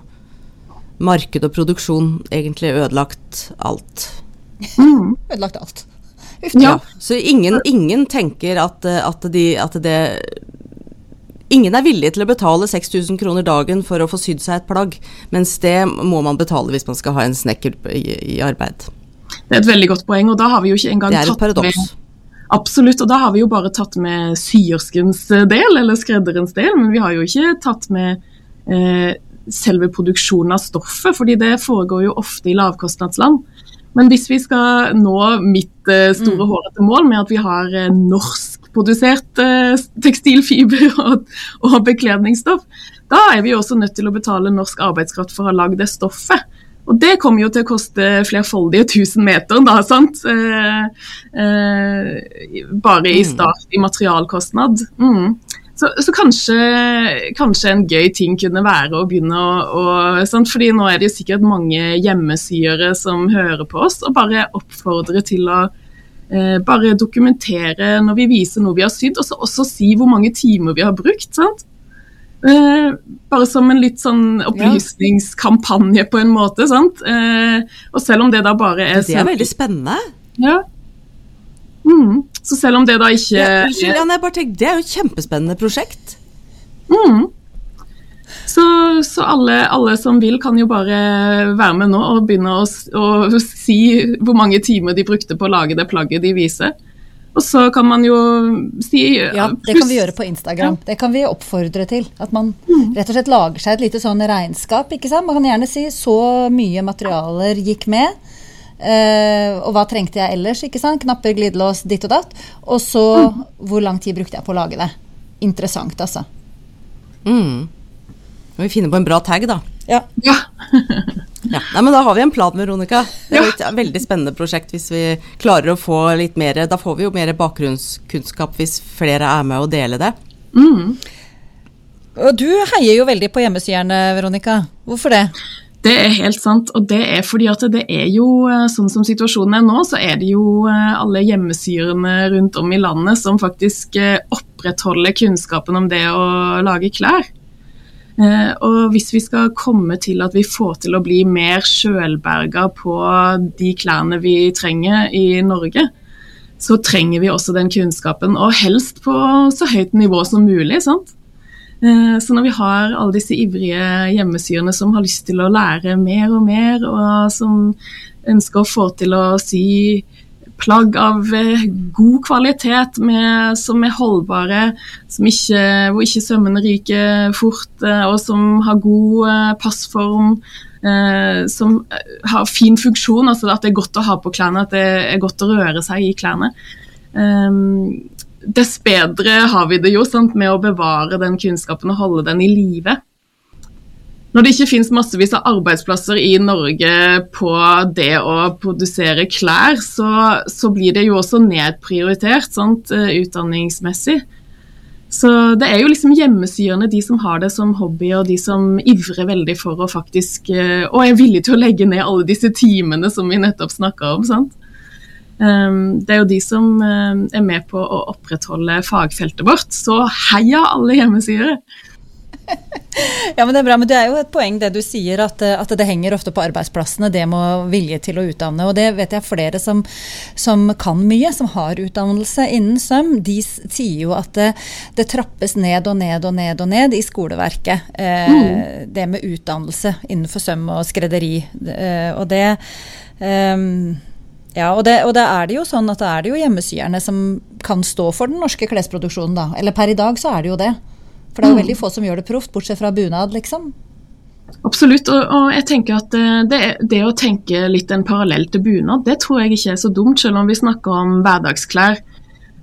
marked og produksjon egentlig ødelagt alt. Mm. Ødelagt alt. Ja. Så ingen, ingen tenker at, eh, at, de, at det Ingen er villig til å betale 6000 kroner dagen for å få sydd seg et plagg, mens det må man betale hvis man skal ha en snekker i, i arbeid. Det er et veldig godt poeng, og da har vi jo ikke engang Det er et tatt paradoks. med Absolutt, og da har vi jo bare tatt med syerskens del, eller skredderens del, men vi har jo ikke tatt med eh, selve produksjonen av stoffet, fordi det foregår jo ofte i lavkostnadsland. Men hvis vi skal nå mitt store store hårete mål med at vi har eh, norskprodusert eh, tekstilfiber og, og bekledningsstoff, da er vi også nødt til å betale norsk arbeidskraft for å ha lagd det stoffet. Og det kommer jo til å koste flerfoldige tusen meter, da, sant? Eh, eh, bare i start, i materialkostnad. Mm. Så, så kanskje, kanskje en gøy ting kunne være å begynne å, å sant? Fordi nå er det jo sikkert mange hjemmesyere som hører på oss, og bare oppfordre til å eh, bare dokumentere når vi viser noe vi har sydd, og så også si hvor mange timer vi har brukt. sant? Eh, bare som en litt sånn opplysningskampanje på en måte. sant? Eh, og selv om det da bare er Det er veldig spennende. Ja. Mm. Så selv om det da ikke Ja, Unnskyld, jeg bare tenkte, det er jo et kjempespennende prosjekt. Mm. Så, så alle, alle som vil, kan jo bare være med nå og begynne å, å si hvor mange timer de brukte på å lage det plagget de viser. Og så kan man jo si Ja, det kan vi gjøre på Instagram. Det kan vi oppfordre til. At man rett og slett lager seg et lite sånn regnskap. ikke sant? Man kan gjerne si så mye materialer gikk med. Eh, og hva trengte jeg ellers? ikke sant? Knapper, glidelås, ditt og datt. Og så hvor lang tid brukte jeg på å lage det. Interessant, altså. Mm. Må vi finne på en bra tag, da. Ja. Ja. Ja. Nei, men Da har vi en plan, Veronica. Det er et veldig spennende prosjekt hvis vi klarer å få litt mer Da får vi jo mer bakgrunnskunnskap hvis flere er med og deler det. Mm. Og du heier jo veldig på hjemmesyerne, Veronica. Hvorfor det? Det er helt sant, og det er fordi at det er jo eh, sånn som situasjonen er nå, så er det jo eh, alle hjemmesyrene rundt om i landet som faktisk eh, opprettholder kunnskapen om det å lage klær. Og hvis vi skal komme til at vi får til å bli mer sjølberga på de klærne vi trenger i Norge, så trenger vi også den kunnskapen, og helst på så høyt nivå som mulig. sant? Eh, Så når vi har alle disse ivrige hjemmesyrene som har lyst til å lære mer og mer, og som ønsker å få til å sy plagg av eh, god kvalitet med, som er holdbare, som ikke, hvor ikke sømmene ryker fort, eh, og som har god passform, som har fin funksjon, altså at det er godt å ha på klærne, at det er godt å røre seg i klærne. Um, dess bedre har vi det jo sant, med å bevare den kunnskapen og holde den i live. Når det ikke finnes massevis av arbeidsplasser i Norge på det å produsere klær, så, så blir det jo også nedprioritert sant, eh, utdanningsmessig. Så det er jo liksom hjemmesyerne, de som har det som hobby, og de som ivrer veldig for å faktisk eh, Og er villige til å legge ned alle disse timene som vi nettopp snakka om. sant? Um, det er jo de som um, er med på å opprettholde fagfeltet vårt. Så heia alle hjemmesider! Ja, men Det er bra, men det er jo et poeng det du sier, at, eh, at det henger ofte på arbeidsplassene, det med vilje til å utdanne. Og det vet jeg flere som, som kan mye, som har utdannelse innen søm. De sier jo at det, det trappes ned og ned og ned og ned i skoleverket. Eh, Det med utdannelse innenfor søm og skredderi. Eh, og det ehm, ja, og, det, og da er det jo sånn at det er det jo hjemmesyerne som kan stå for den norske klesproduksjonen, da. Eller per i dag så er det jo det. For det er jo veldig få som gjør det proft, bortsett fra bunad, liksom. Absolutt. Og, og, jeg tenker at det, det, å tenke litt en parallell til bunad, det tror jeg ikke er så dumt, selv om vi snakker om hverdagsklær.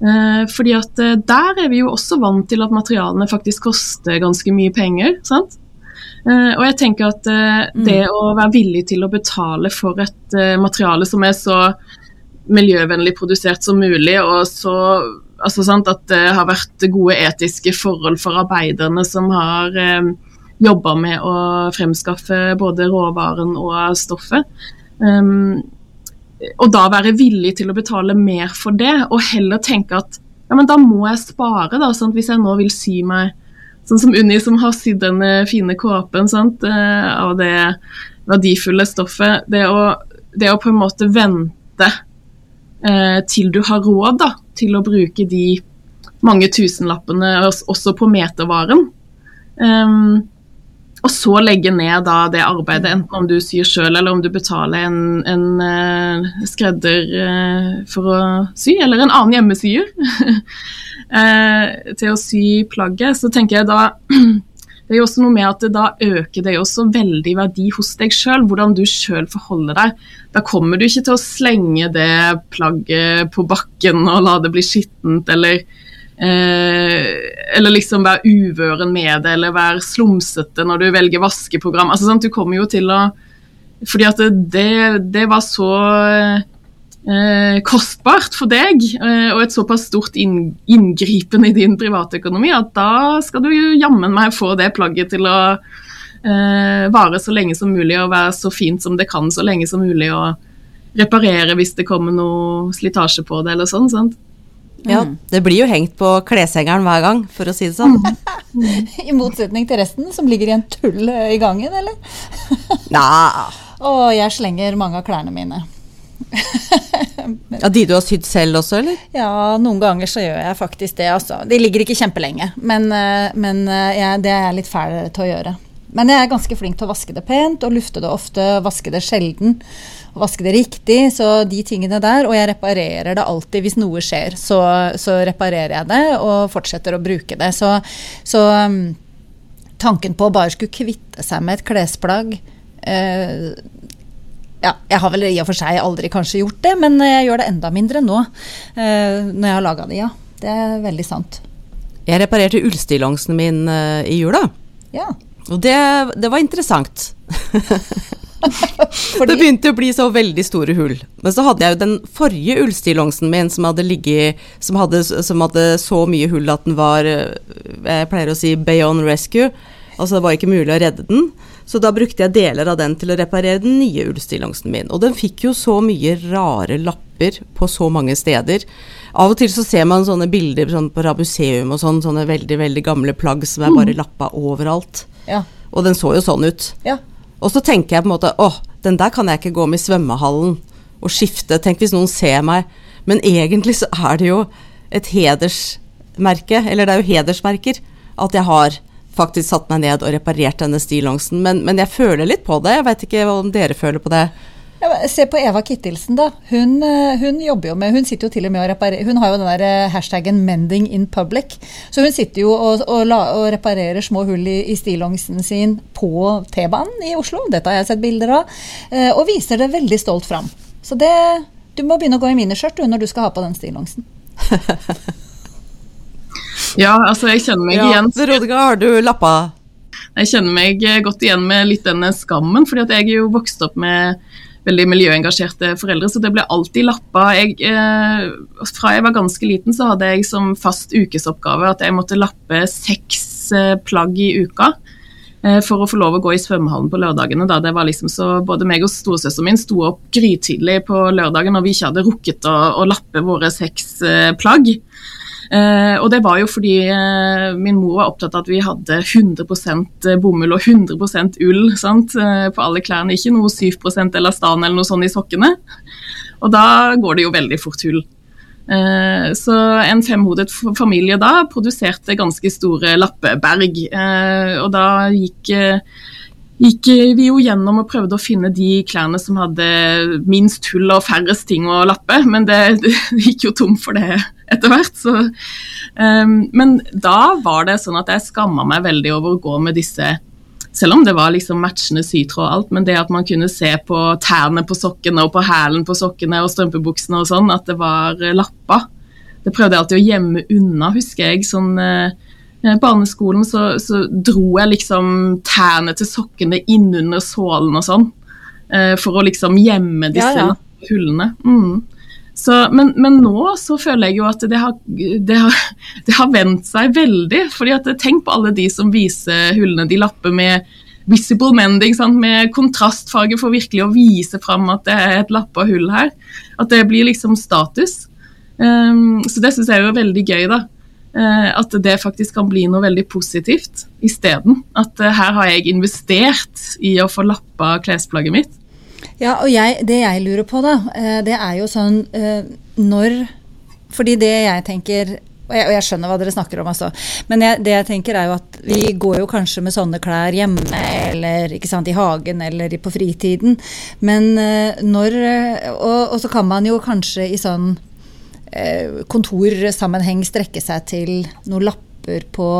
Eh, fordi at eh, der er vi jo også vant til at materialene faktisk koster ganske mye penger. sant? Eh, og jeg tenker at eh, mm. det å være villig til å betale for et eh, materiale som er så miljøvennlig produsert som mulig, og så altså, sant, at det har vært gode etiske forhold for arbeiderne som har eh, jobba med å fremskaffe både råvaren og stoffet. Um, og da være villig til å betale mer for det, og heller tenke at ja, men da må jeg spare, da, Sant? hvis jeg nå vil sy meg Sånn som Unni som har sydd den fine kåpen sant, eh, av det verdifulle stoffet. Det å, det å på en måte vente eh, til du har råd da, til å bruke de mange tusenlappene også på metervaren. Um, og så legge ned da det arbeidet, enten om du syr sjøl eller om du betaler en, en uh, skredder uh, for å sy, eller en annen hjemmesyer. Uh, til å sy plagget, så tenker jeg da det er jo også noe med at det Da øker det også veldig verdi hos deg sjøl, hvordan du sjøl forholder deg. Da kommer du ikke til å slenge det plagget på bakken og la det bli skittent, eller Eh, eller liksom være uvøren med det, eller være slumsete når du velger vaskeprogram. Altså, sant? Du kommer jo til å Fordi at det, det var så eh, kostbart for deg, eh, og et såpass stort inn, inngripen i din privatøkonomi, at da skal du jammen meg få det plagget til å eh, vare så lenge som mulig og være så fint som det kan så lenge som mulig, og reparere hvis det kommer noe slitasje på det eller sånn. sant? Ja, mm. det blir jo hengt på kleshengeren hver gang, for å si det sånn. I motsetning til resten, som ligger i en tull i gangen, eller? Nei. Og jeg slenger mange av klærne mine. ja, De du har sydd selv også, eller? Ja, noen ganger så gjør jeg faktisk det. Altså. De ligger ikke kjempelenge, men, eh, men eh, jeg, det er jeg litt fæl til å gjøre. Men jeg er ganske flink til å vaske det pent og lufte det ofte, vaske det sjelden og vaske det riktig. Så de tingene der. Og jeg reparerer det alltid. Hvis noe skjer, så, så reparerer jeg det og fortsetter å bruke det. Så, så um, tanken på å bare skulle kvitte seg med et klesplagg eh, ja, jeg har vel i og for seg aldri kanskje gjort det, men jeg gjør det enda mindre nå. Eh, når jeg har laga det, ja. Det er veldig sant. Jeg reparerte ullstillongsen min uh, i jula. Ja. Og det, det var interessant. det begynte å bli så veldig store hull. Men så hadde jeg jo den forrige ullstillongsen min som hadde ligget som hadde, som hadde, så mye hull at den var eh, Jeg pleier å si beyond rescue. Altså det var ikke mulig å redde den. Så da brukte jeg deler av den til å reparere den nye ullstillongsen min. Og den fikk jo så mye rare lapper på så mange steder. Av og til så ser man sånne bilder sånn på Rabuseum og sånn, sånne veldig veldig gamle plagg som er bare mm. lappa overalt. Ja. Og den så jo sånn ut. Ja. Og så tenker jeg på en måte åh, den der kan jeg ikke gå med i svømmehallen og skifte. Tenk hvis noen ser meg. Men egentlig så er det jo et hedersmerke, eller det er jo hedersmerker, at jeg har faktisk satt meg ned og reparert denne stillongsen. Men, men jeg føler litt på det. Jeg vet ikke om dere føler på det. Ja, se på Eva Kittelsen, da. Hun, eh, hun, jobber jo med Hun sitter jo til og med og reparerer Hun har jo den der eh, hashtaggen 'mending in public'. Så hun sitter jo og, og, la, og reparerer små hull i, i stillongsen sin på T-banen i Oslo. Dette har jeg sett bilder av. Eh, og viser det veldig stolt fram. Så det Du må begynne å gå i miniskjørt når du skal ha på den stillongsen. ja, altså jeg kjenner meg ja, igjen. Rodega, har du lappa? Jeg kjenner meg godt igjen med litt denne skammen, fordi at jeg er jo vokst opp med veldig miljøengasjerte foreldre, så det ble alltid lappa. Jeg, eh, fra jeg var ganske liten, så hadde jeg som fast ukesoppgave at jeg måtte lappe seks eh, plagg i uka eh, for å få lov å gå i svømmehallen på lørdagene. Da. Det var liksom så Både meg og storesøsteren min sto opp grytidlig på lørdagen når vi ikke hadde rukket å, å lappe våre seks eh, plagg. Eh, og det var jo fordi eh, min mor var opptatt av at vi hadde 100% bomull og 100% ull sant, eh, på alle klærne. Ikke noe 7% elastan eller noe sånt i sokkene. Og da går det jo veldig fort hull. Eh, så en femhodet familie da produserte ganske store lappeberg. Eh, og da gikk gikk vi jo gjennom og prøvde å finne de klærne som hadde minst hull og færrest ting å lappe, men det, det gikk jo tom for det etter hvert. Så, um, men da var det sånn at jeg skamma meg veldig over å gå med disse Selv om det var liksom matchende sytråd og alt, men det at man kunne se på tærne på sokkene og på hælen på sokkene og strømpebuksene og sånn, at det var lappa. Det prøvde jeg alltid å gjemme unna, husker jeg. sånn eh, barneskolen så, så, dro jeg liksom tærne til sokkene innunder sålen og sånn. Eh, for å liksom gjemme disse ja, ja. hullene. Mm. Så, men, men, nå så føler jeg jo at det har, det har, det har vendt seg veldig. fordi at Tenk på alle de som viser hullene de lapper med visible mending, sant? med kontrastfarge for virkelig å vise fram at det er et lappa hull her. At det blir liksom status. Um, så det syns jeg er veldig gøy, da. Uh, at det faktisk kan bli noe veldig positivt isteden. At uh, her har jeg investert i å få lappa klesplagget mitt. Ja, og jeg, det jeg lurer på, da, eh, det er jo sånn eh, når Fordi det jeg tenker og jeg, og jeg, skjønner hva dere snakker om, altså. Men jeg, det jeg tenker er jo at vi går jo kanskje med sånne klær hjemme eller sant, i hagen eller på fritiden. Men uh, når og, og, så kan man jo kanskje i sånn eh, kontorsammenheng strekke seg til noen lapper på,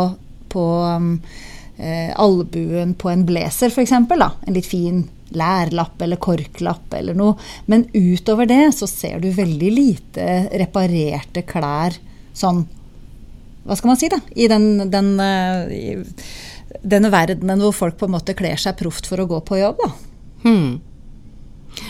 på uh, albuen på en blazer, f.eks. En litt fin lærlapp eller korklapp eller noe. Men utover det så ser du veldig lite reparerte klær sånn Hva skal man si, da? I den, den eh, denne verdenen hvor folk på en måte kler seg proft for å gå på jobb, da. Hmm.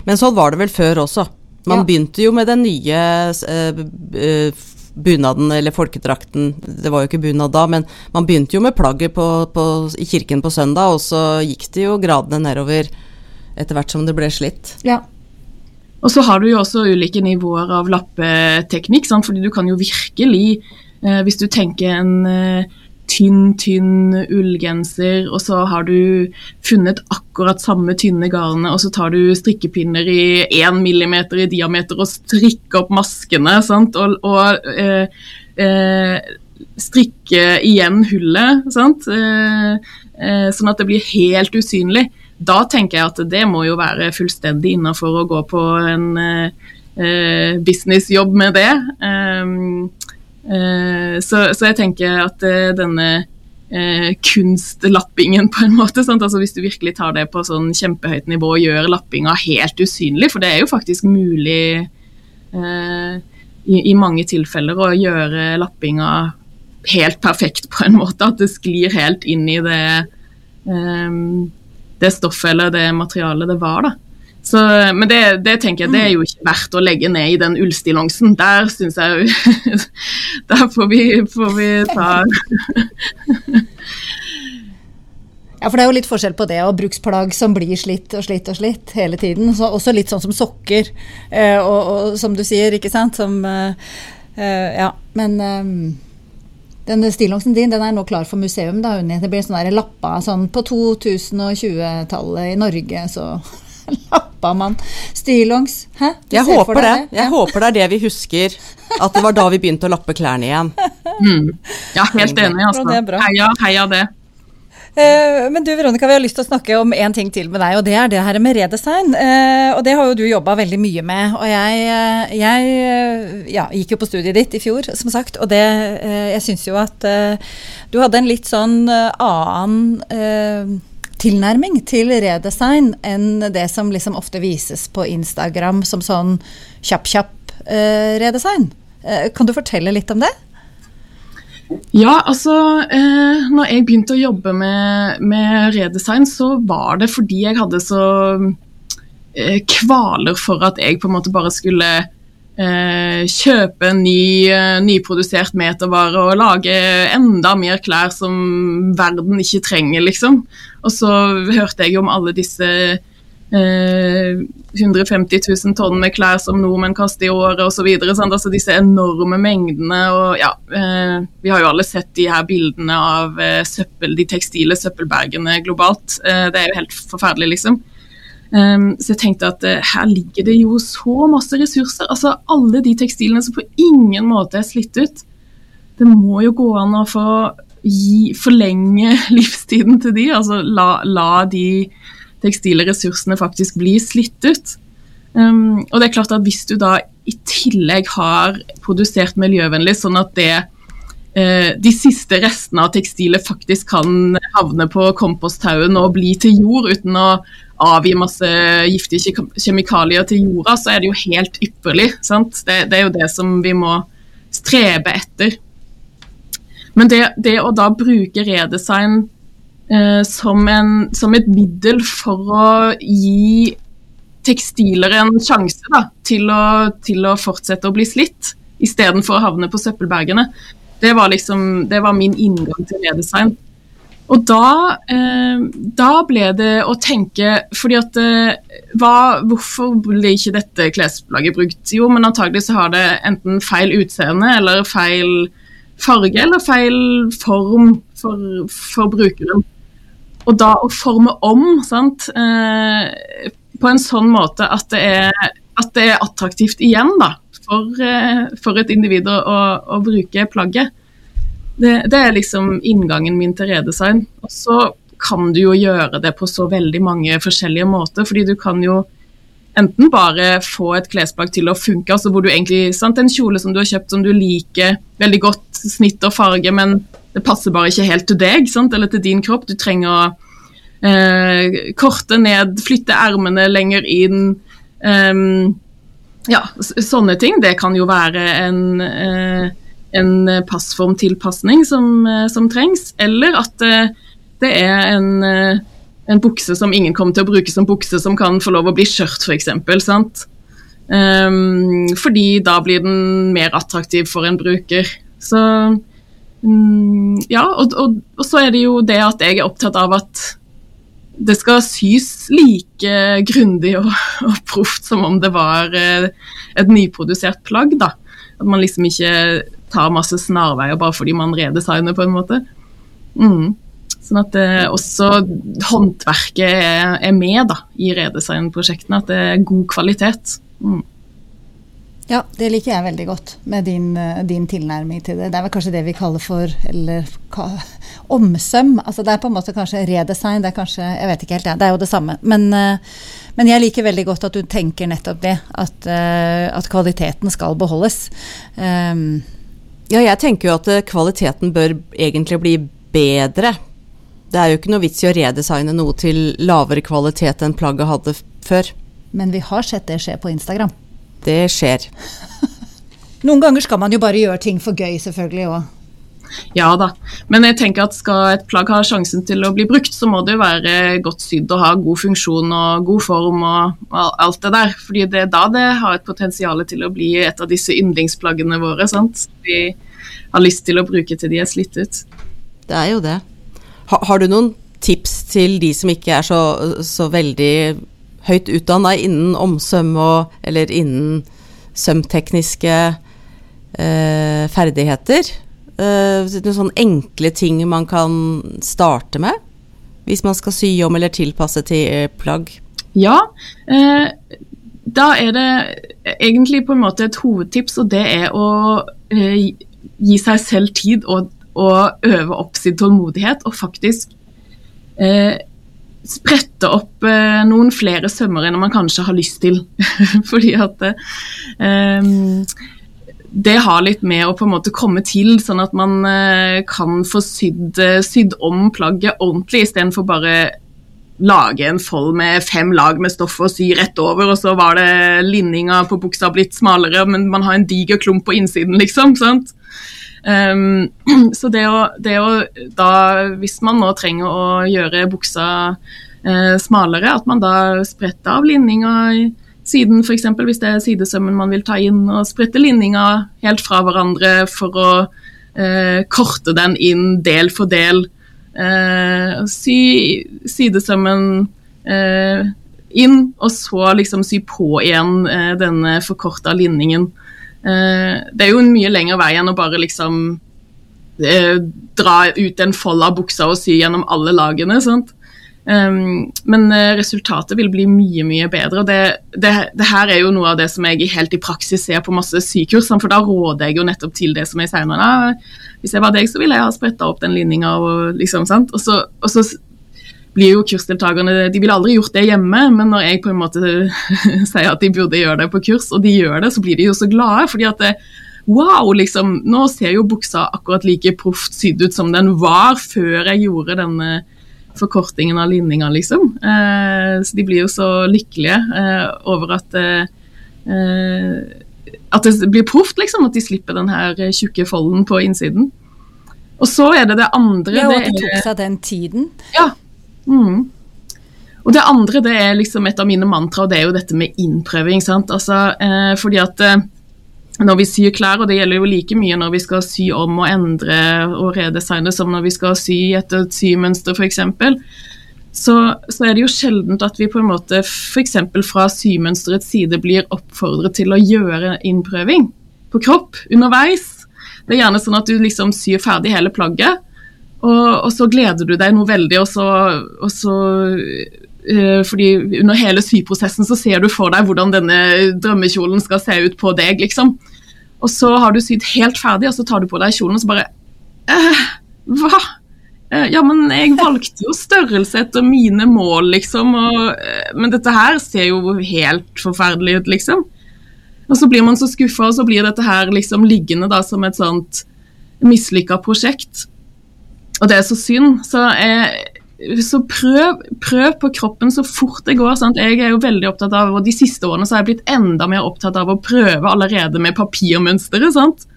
Men sånn var det vel før også. Man ja. begynte jo med den nye uh, bunaden eller folkedrakten. Det var jo ikke bunad da, men man begynte jo med plagget på, på, i kirken på søndag, og så gikk det jo gradene nedover etter hvert som det ble slitt. Ja. Og så har du jo også ulike nivåer av lappeteknikk, sant? fordi du kan jo virkelig, eh, hvis du tenker en eh, tynn, tynn ullgenser, og så har du funnet akkurat samme tynne garnet, og så tar du strikkepinner i én millimeter i diameter og strikker opp maskene, sant? og, og eh, eh, strikke igjen hullet, sant? Eh, eh, sånn at det blir helt usynlig da tenker jeg at det må jo være fullstendig innafor å gå på en eh, businessjobb med det. Um, eh, så, så, jeg tenker at eh, denne eh, kunstlappingen, på en måte altså Hvis du virkelig tar det på sånn kjempehøyt nivå og gjør lappinga helt usynlig, for det er jo faktisk mulig eh, i, i, mange tilfeller å gjøre lappinga helt perfekt på en måte, at det sklir helt inn i det um, det stoffet eller det materialet det var. da. Så, men det, det, tenker jeg det er jo ikke verdt å legge ned i den ullstillongsen. Der syns jeg Der får vi, får vi ta Ja, for det er jo litt forskjell på det og bruksplagg som blir slitt og slitt og slitt hele tiden. Så også litt sånn som sokker, eh, og, og, som du sier, ikke sant. Som eh, eh Ja, men eh, den stillongsen din den er nå klar for museum. da, Unni. Det blir sånn lappa sånn På 2020-tallet i Norge så lappa man stillongs. Hæ? Du jeg håper det. det. Jeg håper det er det vi husker. At det var da vi begynte å lappe klærne igjen. Mm. Ja, helt enig. altså. Heia, heia det. Eh, men du Veronica, vi har lyst til å snakke om én ting til med deg, og det er det her med redesign. Eh, og det har jo du jobba veldig mye med. Og jeg, eh, jeg ja, gikk jo på studiet ditt i fjor, som sagt, og det Jeg syns jo at du hadde en litt sånn annen tilnærming til redesign enn det som liksom ofte vises på Instagram som sånn kjapp-kjapp redesign. Kan du fortelle litt om det? Ja, altså eh, når jeg begynte å jobbe med, med, redesign, så var det fordi jeg hadde så eh, kvaler for at jeg på en måte bare skulle eh, kjøpe ny, eh, nyprodusert metervare og lage enda mer klær som verden ikke trenger, liksom. Og så hørte jeg om alle disse 150 eh, 000 tonn med klær som nordmenn kaster i året osv. Altså disse enorme mengdene. og ja, eh, Vi har jo alle sett de her bildene av eh, søppel, de tekstile søppelbergene globalt. det er jo helt forferdelig, liksom. Um, så jeg tenkte at her ligger det jo så masse ressurser. altså Alle de tekstilene som på ingen måte er slitt ut. Det må jo gå an å få gi, forlenge livstiden til de, altså la, la de tekstile ressursene faktisk blir slitt ut. Um, og det er klart at Hvis du da i tillegg har produsert miljøvennlig, sånn at det eh, de siste restene av tekstilet faktisk kan havne på komposthaugen og bli til jord uten å avgi masse giftige kjemikalier til jorda, så er det jo helt ypperlig. Det, det, er jo det som vi må strebe etter. Men det, det å da bruke redesign som, en, som, et middel for å gi tekstiler en sjanse da, til, å, til, å, fortsette å bli slitt, istedenfor å havne på søppelbergene, det var, liksom, det var min inngang til redesign. Og da, eh, da, ble det å tenke fordi at eh, hva, Hvorfor ble ikke dette klesplagget brukt? Jo, men antagelig så har det enten feil utseende eller feil farge eller feil form for, for brukeren. Og da å forme om sant, eh, på en sånn måte at det er, at det er attraktivt igjen da, for, eh, for et individ å, å, bruke plagget det, det, er liksom inngangen min til redesign. Og så kan du jo gjøre det på så veldig mange forskjellige måter, fordi du kan jo enten bare få et klesplagg til å funke, altså hvor du egentlig, sant, en kjole som du har kjøpt som du liker veldig godt, snitt og farge, men det passer bare ikke helt til deg sant, eller til din kropp. Du trenger å eh, korte ned, flytte ermene lenger inn. Um, ja, sånne ting. Det kan jo være en eh, en eh, passformtilpasning som, eh, som trengs, eller at eh, det er en, en, bukse som ingen kommer til å bruke som bukse, som kan få lov å bli skjørt, f.eks. For um, fordi da blir den mer attraktiv for en bruker. Så ja, og, og, og, så er det jo det at jeg er opptatt av at det skal sys like grundig og, og proft som om det var et nyprodusert plagg. da. At man liksom ikke tar masse snarveier bare fordi man redesigner, på en måte. Mm. Sånn at eh, også håndverket er, er, med da, i redesignprosjektene. At det er god kvalitet. Mm. Ja, det liker jeg veldig godt med din, eh, din, tilnærming til det. Det er vel kanskje det vi kaller for eller, ka, omsøm. Altså det er på en måte kanskje redesign. Det er kanskje Jeg vet ikke helt, ja, det er jo det samme. Men, eh, men jeg liker veldig godt at du tenker nettopp det. At, at kvaliteten skal beholdes. Um, ja, jeg tenker jo at eh, kvaliteten bør egentlig bli bedre. Det er jo ikke noe vits i å redesigne noe til lavere kvalitet enn plagget hadde før. Men vi har sett det skje på Instagram. Det skjer. Noen ganger skal man jo bare gjøre ting for gøy, selvfølgelig òg. Ja da, men jeg tenker at skal et plagg ha sjansen til å bli brukt, så må det jo være godt sydd og ha god funksjon og god form og alt det der. Fordi det er da det har et potensial til å bli et av disse yndlingsplaggene våre. sant? Vi har lyst til å bruke til de er slitt ut. Det er jo det. har, har du noen tips til de som ikke er så, så veldig høyt utdanna innen omsøm og eller innen sømtekniske eh, ferdigheter? Eh, noen sånne enkle ting man kan starte med? Hvis man skal sy om eller tilpasse til plagg? Ja. eh, da er det egentlig på en måte et hovedtips, og det er å gi seg selv tid og, og, øve opp sin tålmodighet, og faktisk sprette opp noen flere sømmer enn man kanskje har lyst til. Fordi at eh, det har litt med å på en måte komme til, sånn at man eh, kan få sydd, eh, sydd om plagget ordentlig, istedenfor bare lage en fold med fem lag med stoff og sy rett over, og så var det linninga på buksa blitt smalere, men man har en diger klump på innsiden, liksom. sant? Um, så det å, det å, da, hvis man nå trenger å gjøre buksa uh, smalere, at man da spretter av linninga siden, f.eks. hvis det er sidesømmen man vil ta inn, og sprette linninga helt fra hverandre for å eh, korte den inn del for del. Eh, sy sidesømmen eh, inn, og så liksom sy på igjen eh, denne forkorta linningen. Eh, det er jo en mye lengre vei enn å bare liksom eh, dra ut en fold av buksa og sy gjennom alle lagene. sant? Um, men uh, resultatet vil bli mye mye bedre. og det, det, det, her er jo noe av det som jeg helt i praksis ser på masse sykurs, for da råder jeg jo nettopp til det som jeg sier nå. Hvis jeg var deg, så ville jeg ha spretta opp den linninga. Og, liksom, og, og så blir jo kursdeltakerne De ville aldri gjort det hjemme, men når jeg på en måte sier at de burde gjøre det på kurs, og de gjør det, så blir de jo så glade. fordi at det, Wow, liksom, nå ser jo buksa akkurat like proft sydd ut som den var før jeg gjorde denne forkortingen av linninga, liksom. Eh, så de blir jo så lykkelige eh, over at eh, at det blir proft, liksom. At de slipper den her tjukke folden på innsiden. Og så er det det andre Ja, og at det tok seg den tiden. Ja. Mm. Og det andre det er liksom et av mine mantra, og det er jo dette med innprøving. Altså, eh, fordi at eh, når vi syr klær, og det gjelder jo like mye når vi skal sy om og endre og redesigne som når vi skal sy etter et symønster f.eks., så, så er det jo sjeldent at vi på en måte f.eks. fra symønsterets side blir oppfordret til å gjøre innprøving på kropp underveis. Det er gjerne sånn at du liksom syr ferdig hele plagget, og, og så gleder du deg noe veldig, og så, og så uh, fordi under hele syprosessen så ser du for deg hvordan denne drømmekjolen skal se ut på deg, liksom. Og så har du sydd helt ferdig, og så tar du på deg kjolen, og så bare uh, Hva? Uh, ja, men jeg valgte jo størrelse etter mine mål, liksom. Og, men dette her ser jo helt forferdelig ut, liksom. Og så blir man så skuffa, og så blir dette her liksom liggende da som et sånt mislykka prosjekt. Og det er så synd. Så, jeg, så prøv, prøv, på kroppen så fort det går. Sant? Jeg er jo veldig opptatt av, og De siste årene så har jeg blitt enda mer opptatt av å prøve allerede med papirmønsteret. sant?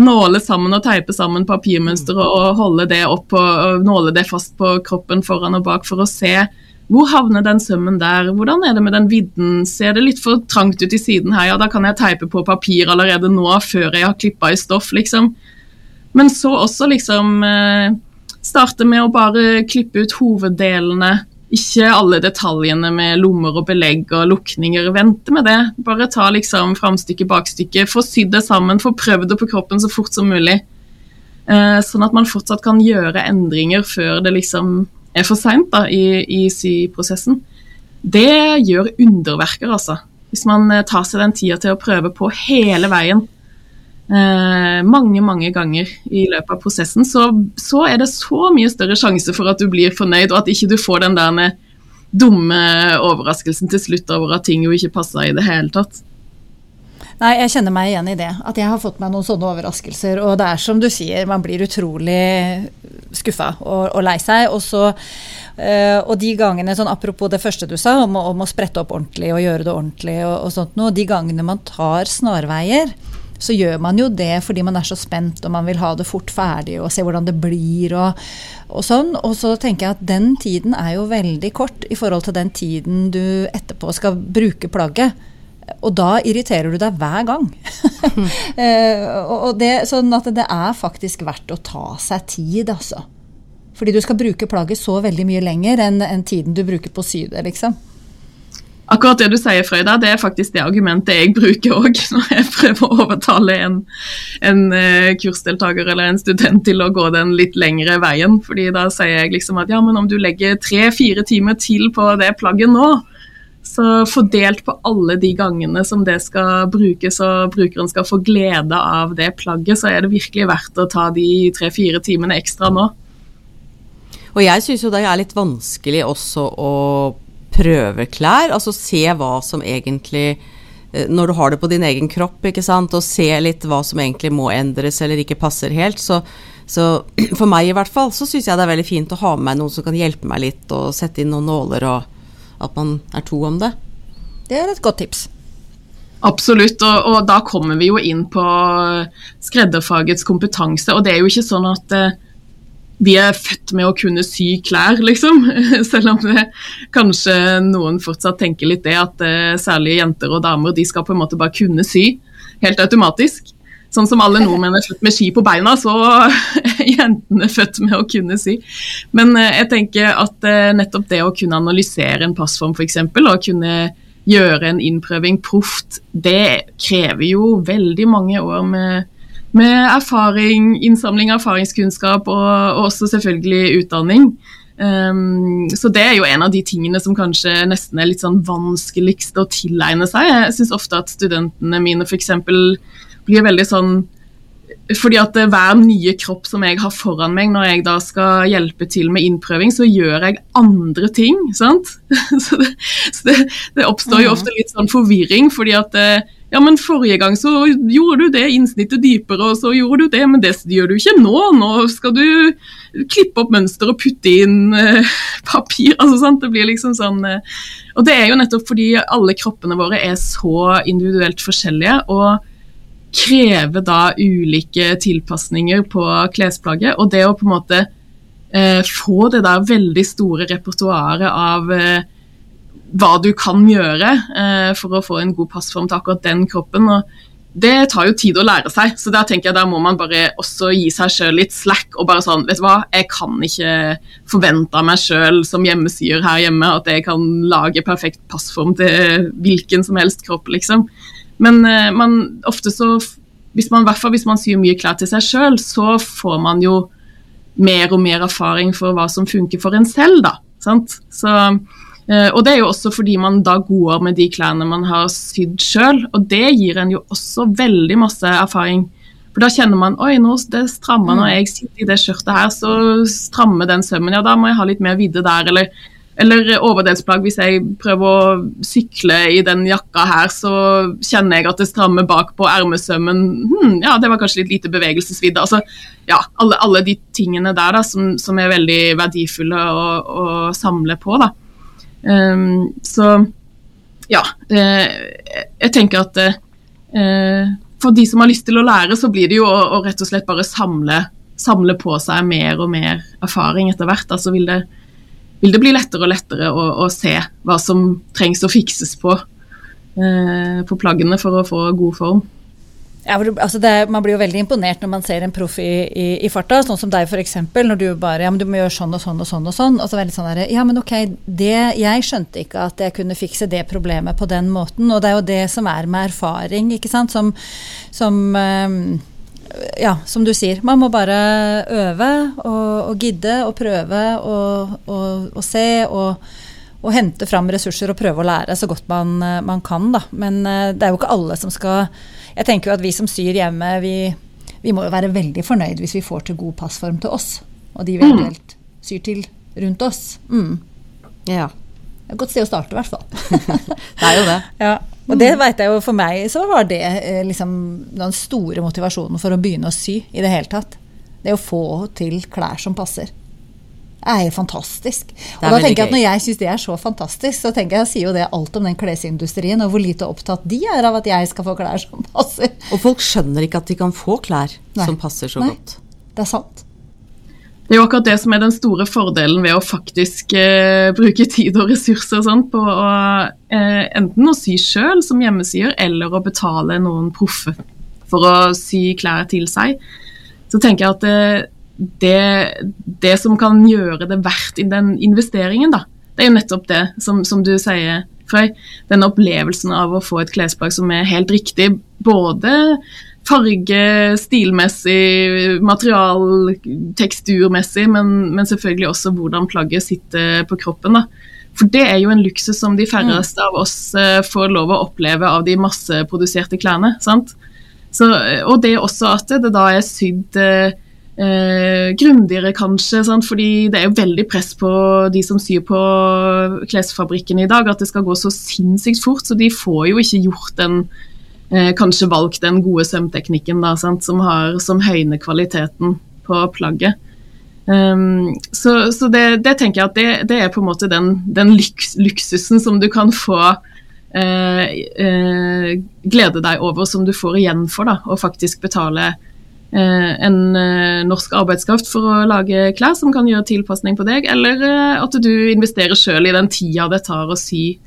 Nåle sammen og teipe sammen papirmønsteret og holde det opp og nåle det fast på kroppen foran og bak for å se hvor havner den sømmen der? Hvordan er det med den vidden? Ser det litt for trangt ut i siden her? Ja, da kan jeg teipe på papir allerede nå, før jeg har klippa i stoff, liksom. Men så også liksom eh, starte med å bare klippe ut hoveddelene. Ikke alle detaljene med lommer og belegg og lukninger. Vente med det. Bare ta liksom framstykket, bakstykket. Få sydd det sammen, få prøvd det på kroppen så fort som mulig. Eh, sånn at man fortsatt kan gjøre endringer før det liksom er for seint i, i syprosessen, det gjør underverker, altså. Hvis man eh, tar seg den tida til å prøve på hele veien eh, mange, mange ganger i løpet av prosessen, så, så, er det så mye større sjanse for at du blir fornøyd, og at ikke du får den der dumme overraskelsen til slutt over at ting jo ikke passa i det hele tatt. Nei, jeg kjenner meg igjen i det. At jeg har fått meg noen sånne overraskelser. Og det er som du sier, man blir utrolig skuffa og, og lei seg. Og, så, øh, og de gangene, sånn apropos det første du sa, om, om å sprette opp ordentlig og gjøre det ordentlig og, og sånt noe. De gangene man tar snarveier, så gjør man jo det fordi man er så spent og man vil ha det fort ferdig og se hvordan det blir og, og, sånn. Og så tenker jeg at den tiden er jo veldig kort i forhold til den tiden du etterpå skal bruke plagget. Og da irriterer du deg hver gang. eh, og det, sånn at det er faktisk verdt å ta seg tid, altså. Fordi du skal bruke plagget så veldig mye lenger enn, enn tiden du bruker på å sy det, liksom. Akkurat det du sier, Frøyda, det er faktisk det argumentet jeg bruker òg når jeg prøver å overtale en, en uh, kursdeltaker eller en student til å gå den litt lengre veien. Fordi da sier jeg liksom at ja, men om du legger tre-fire timer til på det plagget nå, så fordelt på alle de gangene som det skal brukes og brukeren skal få glede av det plagget, så er det virkelig verdt å ta de tre-fire timene ekstra nå. Og jeg syns jo det er litt vanskelig også å prøve klær, altså se hva som egentlig eh, når du har det på din egen kropp, ikke sant, og se litt hva som egentlig må endres eller ikke passer helt, så, så for meg i hvert fall, så syns jeg det er veldig fint å ha med meg noen som kan hjelpe meg litt, og sette inn noen nåler og at man er to om det. Det er et godt tips. Absolutt, og, og, da kommer vi jo inn på skredderfagets kompetanse. Og det er jo ikke sånn at eh, vi er født med å kunne sy klær, liksom. Selv om det kanskje noen fortsatt tenker litt det, at uh, særlig jenter og damer de skal på en måte bare kunne sy helt automatisk. Sånn som alle nordmenn er født med ski på beina, så er jentene født med å kunne sy. Men uh, jeg tenker at uh, nettopp det å kunne analysere en passform f.eks., og kunne gjøre en innprøving proft, det krever jo veldig mange år med, med erfaring, innsamling av erfaringskunnskap og, og også selvfølgelig utdanning. Um, så det er jo en av de tingene som kanskje nesten er litt sånn vanskeligst å tilegne seg. Jeg syns ofte at studentene mine f.eks blir veldig sånn fordi at hver nye kropp som jeg har foran meg når jeg da skal hjelpe til med innprøving, så gjør jeg andre ting. sant? Så det, så det, det oppstår jo mm. ofte litt sånn forvirring, fordi at eh, ja, men forrige gang så gjorde du det innsnittet dypere, og så gjorde du det, men det gjør du ikke nå. Nå skal du klippe opp mønster og putte inn eh, papir. altså sant, Det blir liksom sånn eh. Og det er jo nettopp fordi alle kroppene våre er så individuelt forskjellige. og krever da ulike tilpasninger på klesplagget. Og det å på en måte eh, få det der veldig store repertoaret av hva du kan gjøre eh, for å få en god passform til akkurat den kroppen. og det tar jo tid å lære seg, så der tenker jeg der må man bare også gi seg sjøl litt slack. og bare sånn, vet du hva, Jeg kan ikke forvente av meg sjøl som hjemmesyer her hjemme at jeg kan lage perfekt passform til hvilken som helst kropp, liksom. Men eh, man, ofte så, hvis man, hvert hvis man syr mye klær til seg sjøl, så får man jo mer og mer erfaring for hva som funker for en selv, da. sant? Så og det er jo også fordi man da går med de klærne man har sydd sjøl, og det gir en jo også veldig masse erfaring. For da kjenner man oi, nå det strammer når mm. jeg sitter i det skjørtet her, så strammer den sømmen. Ja, da må jeg ha litt mer vidde der. Eller, eller overdelsplagg, hvis jeg prøver å sykle i den jakka her, så kjenner jeg at det strammer bak på ermesømmen. Hm, ja, det var kanskje litt lite bevegelsesvidde. Altså, ja, alle, alle, de tingene der da, som, som er veldig verdifulle å, å samle på. da. Um, så ja. Eh, jeg tenker at eh, for de som har lyst til å lære, så blir det jo å, å rett og slett bare samle, samle, på seg mer og mer erfaring etter hvert. Altså vil det, vil det bli lettere og lettere å, å, se hva som trengs å fikses på, eh, på plaggene for å få god form. Ja, altså det, man blir jo veldig imponert når man ser en proff i, i, i farta, sånn som deg f.eks. Når du bare ja, men du må gjøre sånn og sånn og sånn. og sånn, og så veldig sånn der, ja, men ok, det, Jeg skjønte ikke at jeg kunne fikse det problemet på den måten. Og det er jo det som er med erfaring, ikke sant. Som, som um, ja, som du sier, man må bare øve og, og gidde og prøve og, og, og se og, og, hente fram ressurser og prøve å lære så godt man, man kan. Da. Men uh, det er jo ikke alle som skal jeg tenker jo at vi som syr hjemme, vi, vi, må jo være veldig fornøyd hvis vi får til god passform til oss, og de vi mm. eventuelt syr til rundt oss. Mm. Ja. Det er et godt sted å starte, i hvert fall. det er jo det. Ja. Og det vet jeg jo for meg, så var det eh, liksom den store motivasjonen for å begynne å sy i det hele tatt. Det å få til klær som passer er jo fantastisk. Og da tenker jeg at Når jeg syns det er så fantastisk, så tenker jeg, jeg sier jo det alt om den klesindustrien, og hvor lite opptatt de er av at jeg skal få klær som passer. Og folk skjønner ikke at de kan få klær Nei. som passer så Nei. godt. Det er sant. Det er jo akkurat det som er den store fordelen ved å faktisk eh, bruke tid og ressurser sånn, på å, eh, enten å sy sjøl som hjemmesyer, eller å betale noen proffe for å sy klær til seg. Så tenker jeg at eh, det, det, som kan gjøre det verdt i den investeringen, da, det er jo nettopp det som, som du sier, Frøy. Den opplevelsen av å få et klesplagg som er helt riktig. Både farge, stilmessig, material, teksturmessig, men, men, selvfølgelig også hvordan plagget sitter på kroppen. da. For det er jo en luksus som de færreste av oss uh, får lov å oppleve av de masseproduserte klærne. sant? Så, og det er også at det da er sydd uh, eh, grundigere, kanskje. Sant? Fordi det er jo veldig press på de som syr på klesfabrikkene i dag, at det skal gå så sinnssykt fort. Så de får jo ikke gjort den eh, Kanskje valgt den gode sømteknikken da, sant? Som, har, som høyner kvaliteten på plagget. Um, så, så det, det, tenker jeg at det, det, er på en måte den, den lyks, luksusen som du kan få uh, uh, glede deg over, som du får igjen for. da, Å faktisk betale Eh, en eh, norsk arbeidskraft for å lage klær som kan gjøre tilpasning på deg, eller eh, at du investerer sjøl i den tida det tar å sy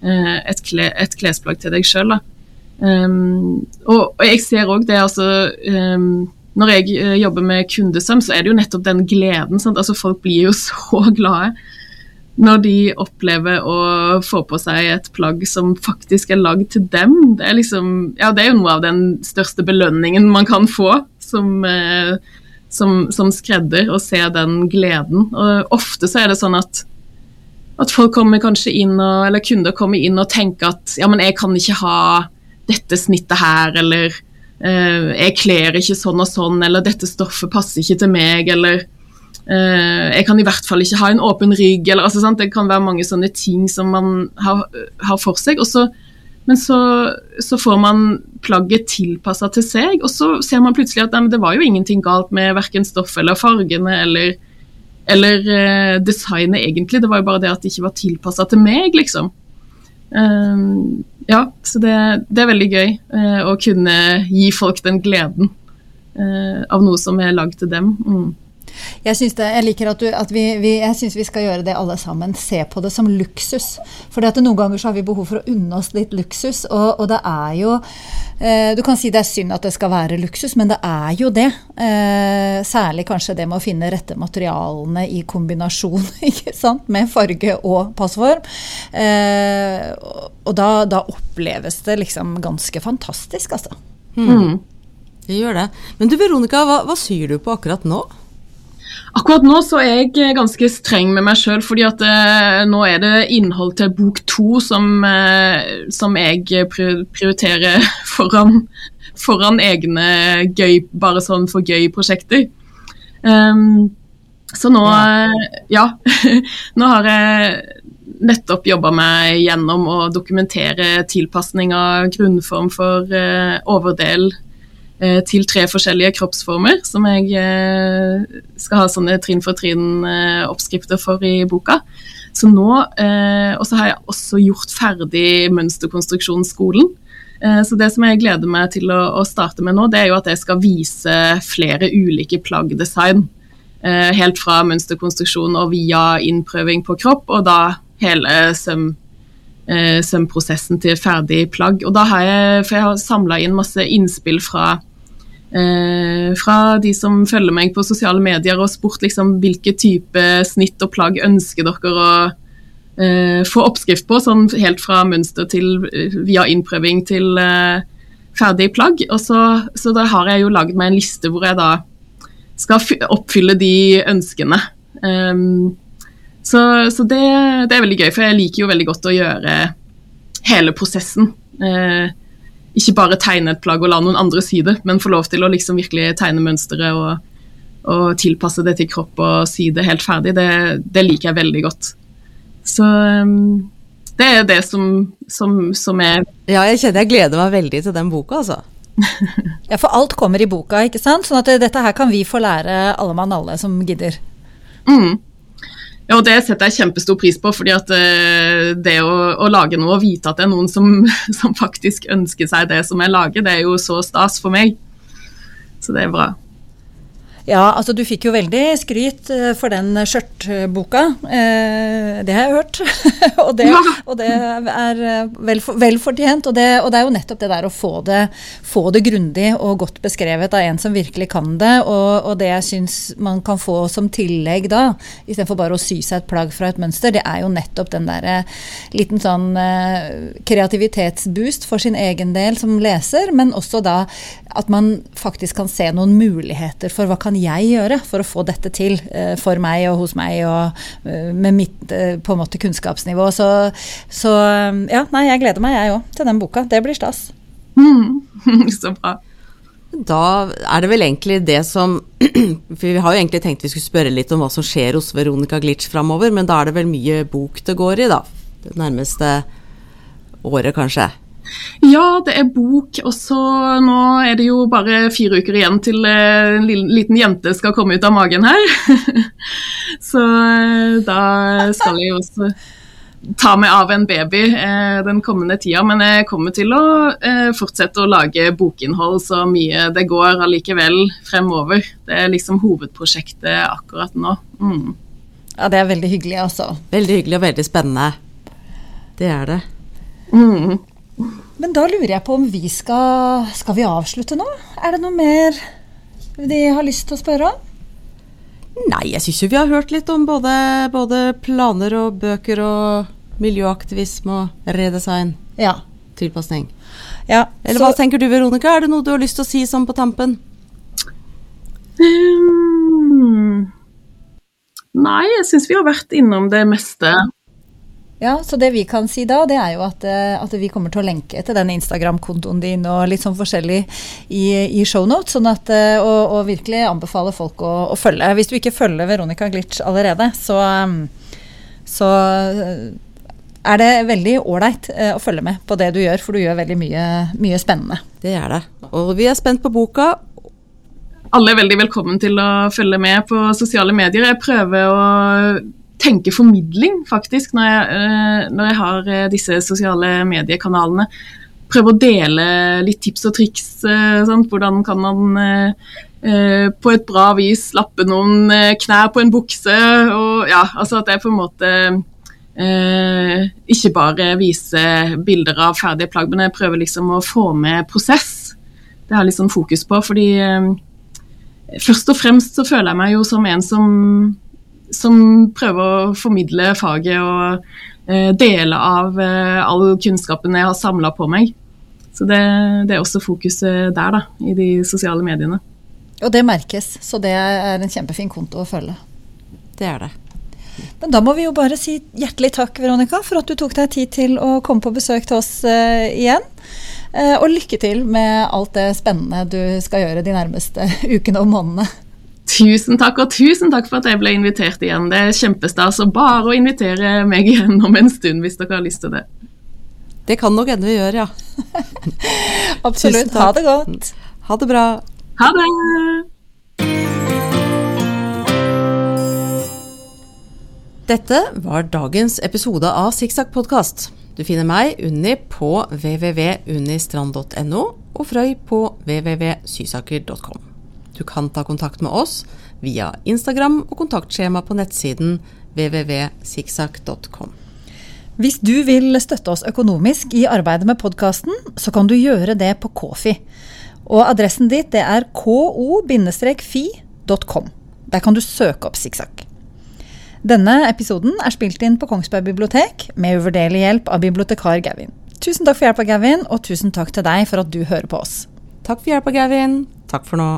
et, kle, et klesplagg til deg sjøl. Um, og, og, jeg ser òg det, altså um, Når jeg jobber med kundesøm, så er det jo nettopp den gleden. Altså Folk blir jo så glade når de opplever å få på seg et plagg som faktisk er lagd til dem. Det er, liksom, ja, det er jo noe av den største belønningen man kan få som, eh, som, som skredder, og se den gleden. Og ofte så er det sånn at, at folk kommer kanskje inn og, eller kunder kommer inn og tenker at ja, men jeg kan ikke ha dette snittet her, eller eh, jeg kler ikke sånn og sånn, eller dette stoffet passer ikke til meg, eller eh, jeg kan i hvert fall ikke ha en åpen rygg, eller altså, sant? Det kan være mange sånne ting som man har, har for seg. Og så Men så, så får man plagget tilpassa til seg, og så ser man plutselig at nei, det var jo ingenting galt med verken stoffet eller fargene eller, eller uh, designet egentlig. Det var jo bare det at det ikke var tilpassa til meg, liksom. Um, ja, så det, det, er veldig gøy uh, å kunne gi folk den gleden uh, av noe som er lagd til dem. Mm. Jeg, synes det, jeg liker at, du, at vi, vi, jeg synes vi skal gjøre det alle sammen. Se på det som luksus. For noen ganger så har vi behov for å unne oss litt luksus. Og, og det er jo eh, Du kan si det er synd at det skal være luksus, men det er jo det. Eh, særlig kanskje det med å finne rette materialene i kombinasjon ikke sant? med farge og passform. Eh, og da, da, oppleves det liksom ganske fantastisk, altså. Mm. Det gjør det. Men du Veronica, hva, hva syr du på akkurat nå? Akkurat nå så er jeg ganske streng med meg sjøl, fordi at eh, nå er det innhold til bok to som, eh, som jeg prioriterer foran, foran, egne gøy, bare sånn for gøy-prosjekter. Um, så nå Ja. ja nå har jeg nettopp jobba meg gjennom å dokumentere tilpasning av grunnform for eh, overdel Eh, til tre forskjellige kroppsformer, som jeg eh, skal ha sånne trinn for trinn-oppskrifter for i boka. Så nå, eh, Og så har jeg også gjort ferdig mønsterkonstruksjonsskolen. Så det som jeg gleder meg til å, starte med nå, det er jo at jeg skal vise flere ulike plaggdesign. Helt fra mønsterkonstruksjon og via innprøving på kropp, og da hele søm, sømprosessen til ferdig plagg. Og da har jeg, for jeg har samla inn masse innspill fra Eh, fra de som følger meg på sosiale medier og spurt liksom, hvilke type snitt og plagg ønsker dere å eh, få oppskrift på, sånn helt fra mønster til eh, via innprøving til ferdig plagg. Og så, så, da har jeg jo lagd meg en liste hvor jeg da skal oppfylle de ønskene. Um, så, så det, det, er veldig gøy, for jeg liker jo veldig godt å gjøre hele prosessen. Uh, ikke bare tegne et plagg og la noen andre si det, men få lov til å liksom virkelig tegne mønsteret og, og, tilpasse det til kropp og si det helt ferdig, det, det liker jeg veldig godt. Så um, det er det som, som, som, er Ja, jeg kjenner jeg gleder meg veldig til den boka, altså. ja, for alt kommer i boka, ikke sant? Sånn at dette her kan vi få lære alle mann alle som gidder. Mm. Ja, og Det setter jeg kjempestor pris på. fordi at uh, Det å, å, lage noe og vite at det er noen som, som, faktisk ønsker seg det som jeg lager, det er jo så stas for meg. Så det er bra. Ja, altså du fikk jo veldig skryt eh, for den skjørtboka. Eh, det har jeg hørt. og, det, og, det, er eh, vel, vel fortjent. Og det, og det, er jo nettopp det der å få det, få det grundig og godt beskrevet av en som virkelig kan det. Og, og det jeg syns man kan få som tillegg da, istedenfor bare å sy seg et plagg fra et mønster, det er jo nettopp den derre liten sånn kreativitetsboost for sin egen del som leser, men også da at man faktisk kan se noen muligheter for hva kan jeg gjøre for å få dette til uh, for meg og hos meg og uh, med mitt uh, på en måte kunnskapsnivå. Så, så ja, nei, jeg gleder meg jeg òg til den boka. Det blir stas. Mm. så bra. Da er det vel egentlig det som For vi har jo egentlig tenkt vi skulle spørre litt om hva som skjer hos Veronica Glitch framover, men da er det vel mye bok det går i, da? Det nærmeste året, kanskje? Ja, det er bok, og så nå er det jo bare fire uker igjen til eh, en liten jente skal komme ut av magen her. så eh, da skal jeg jo også ta meg av en baby eh, den kommende tida. Men jeg kommer til å eh, fortsette å lage bokinnhold så mye det går allikevel fremover. Det er liksom hovedprosjektet akkurat nå. Mm. Ja, det er veldig hyggelig, altså. Veldig hyggelig og veldig spennende. Det er det. Mm. Men da lurer jeg på om vi skal Skal vi avslutte nå? Er det noe mer de har lyst til å spørre om? Nei, jeg syns jo vi har hørt litt om både, både, planer og bøker og miljøaktivisme og redesign. Ja. Tilpasning. Ja, Eller hva tenker du, Veronica? Er det noe du har lyst til å si sånn på tampen? Um, nei, jeg syns vi har vært innom det meste. Ja, så det vi kan si da, det er jo at, eh, at vi kommer til å lenke til den Instagram-kontoen din og litt sånn forskjellig i, i shownotes, sånn at, eh, og, og, virkelig anbefale folk å, å, følge. Hvis du ikke følger Veronica Glitch allerede, så, så er det veldig ålreit eh, å følge med på det du gjør, for du gjør veldig mye, mye spennende. Det er det. Og vi er spent på boka. Alle er veldig velkommen til å følge med på sosiale medier. Jeg prøver å tenke formidling, faktisk, når jeg, eh, når jeg har eh, disse sosiale mediekanalene. Prøve å dele litt tips og triks. eh, Sant? Hvordan kan man på et bra vis lappe noen knær på en bukse? Og, ja, altså at jeg på en måte eh, ikke bare viser bilder av ferdige plagg, men jeg prøver liksom å få med prosess. Det har jeg litt sånn fokus på, fordi eh, først og fremst så føler jeg meg jo som en som, som prøver å formidle faget og eh, dele av eh, all kunnskapen jeg har samla på meg. Så det, det er også fokuset der, da, i de sosiale mediene. Og det merkes, så det er en kjempefin konto å følge. Det er det. Men da må vi jo bare si hjertelig takk, Veronica, for at du tok deg tid til å komme på besøk til oss eh, igjen. Eh, og lykke til med alt det spennende du skal gjøre de nærmeste ukene og månedene. Tusen takk, og tusen takk for at jeg ble invitert igjen. Det er kjempestas. Og bare å invitere meg igjen om en stund, hvis dere har lyst til det. Det kan nok hende vi gjør, ja. Absolutt. Ha det godt. Ha det bra. Ha det! Dette var dagens episode av Sikksakk podkast. Du finner meg, Unni, på www.unnistrand.no og Frøy på www.sysaker.com. Du kan ta kontakt med oss via Instagram og kontaktskjema på nettsiden www.sikksakk.com. Hvis du vil støtte oss økonomisk i arbeidet med podkasten, så kan du gjøre det på Kofi. Og adressen dit det er ko-fi.com. Der kan du søke opp Sikksakk. Denne episoden er spilt inn på Kongsberg bibliotek med uvurderlig hjelp av bibliotekar Gavin. Tusen takk for hjelpa, Gavin, og tusen takk til deg for at du hører på oss. Takk for hjelpa, Gavin. Takk for nå.